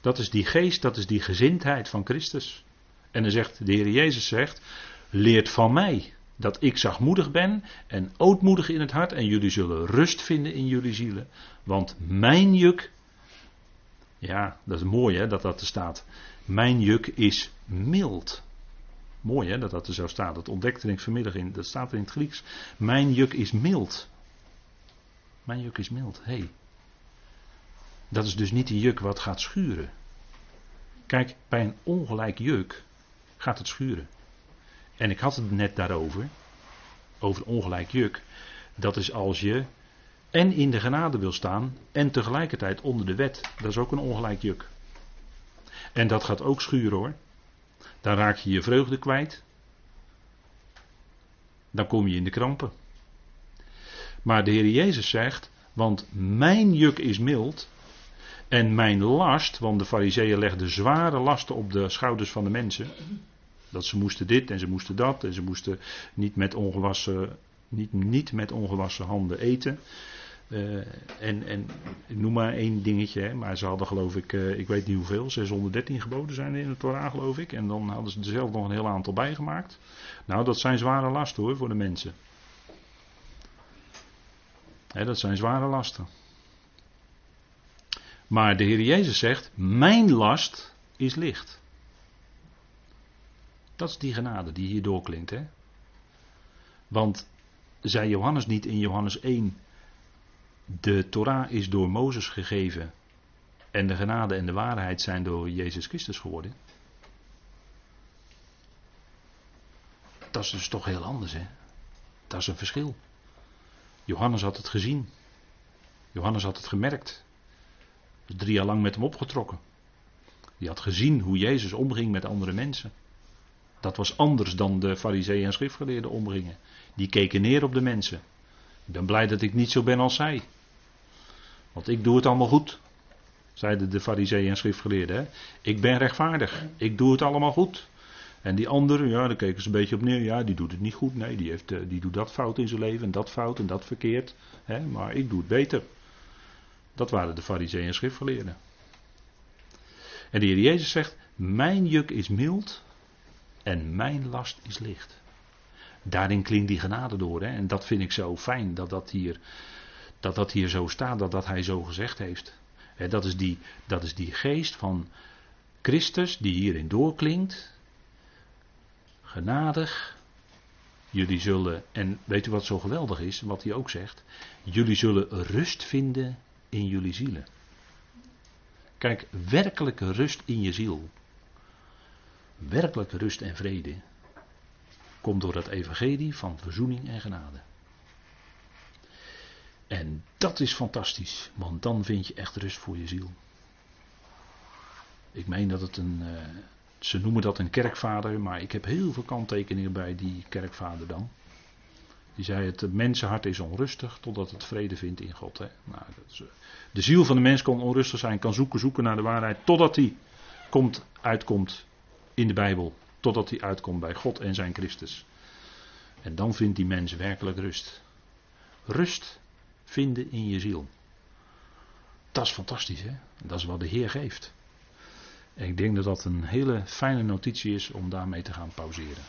Dat is die geest, dat is die gezindheid van Christus. En dan zegt de Heer Jezus zegt, leert van mij dat ik zachtmoedig ben en ootmoedig in het hart en jullie zullen rust vinden in jullie zielen. Want mijn juk, ja, dat is mooi hè, dat dat er staat. Mijn juk is mild. Mooi hè, dat dat er zo staat. Dat ontdekte ik vanmiddag in, dat staat er in het Grieks. Mijn juk is mild. Mijn juk is mild, hé. Hey. Dat is dus niet die juk wat gaat schuren. Kijk, bij een ongelijk juk gaat het schuren. En ik had het net daarover, over ongelijk juk. Dat is als je en in de genade wil staan en tegelijkertijd onder de wet. Dat is ook een ongelijk juk. En dat gaat ook schuren hoor. Dan raak je je vreugde kwijt. Dan kom je in de krampen. Maar de Heer Jezus zegt, want mijn juk is mild en mijn last, want de fariseeën legden zware lasten op de schouders van de mensen. Dat ze moesten dit en ze moesten dat en ze moesten niet met ongewassen, niet, niet met ongewassen handen eten. Uh, en, en noem maar één dingetje, hè, maar ze hadden geloof ik, uh, ik weet niet hoeveel, 613 geboden zijn in het Torah geloof ik. En dan hadden ze er zelf nog een heel aantal bijgemaakt. Nou, dat zijn zware lasten hoor voor de mensen. Hè, dat zijn zware lasten. Maar de Heer Jezus zegt, mijn last is licht. Dat is die genade die hier doorklinkt. Hè? Want zei Johannes niet in Johannes 1, de Torah is door Mozes gegeven en de genade en de waarheid zijn door Jezus Christus geworden. Dat is dus toch heel anders, hè? Dat is een verschil. Johannes had het gezien. Johannes had het gemerkt. Drie jaar lang met hem opgetrokken. Die had gezien hoe Jezus omging met andere mensen. Dat was anders dan de fariseeën en schriftgeleerden omgingen. Die keken neer op de mensen. Ik ben blij dat ik niet zo ben als zij. Want ik doe het allemaal goed. Zeiden de fariseeën en schriftgeleerden. Hè? Ik ben rechtvaardig. Ik doe het allemaal goed. En die anderen, ja, daar keken ze een beetje op neer. Ja, die doet het niet goed. Nee, die, heeft, eh, die doet dat fout in zijn leven. En dat fout en dat verkeerd. Hè? Maar ik doe het beter. Dat waren de fariseeën en schriftgeleerden. En de Heer Jezus zegt: Mijn juk is mild en mijn last is licht. Daarin klinkt die genade door. Hè? En dat vind ik zo fijn dat dat hier, dat dat hier zo staat, dat dat hij zo gezegd heeft. Dat, is die, dat is die geest van Christus, die hierin doorklinkt, genadig, jullie zullen, en weet u wat zo geweldig is, wat hij ook zegt, jullie zullen rust vinden in jullie zielen. Kijk, werkelijke rust in je ziel, werkelijke rust en vrede, komt door het evangelie van verzoening en genade. En dat is fantastisch, want dan vind je echt rust voor je ziel. Ik meen dat het een, uh, ze noemen dat een kerkvader, maar ik heb heel veel kanttekeningen bij die kerkvader dan. Die zei het mensenhart is onrustig totdat het vrede vindt in God. Hè? Nou, uh, de ziel van de mens kan onrustig zijn, kan zoeken, zoeken naar de waarheid, totdat hij komt, uitkomt in de Bijbel. Totdat hij uitkomt bij God en zijn Christus. En dan vindt die mens werkelijk rust. Rust vinden in je ziel. Dat is fantastisch, hè? Dat is wat de Heer geeft. En ik denk dat dat een hele fijne notitie is om daarmee te gaan pauzeren.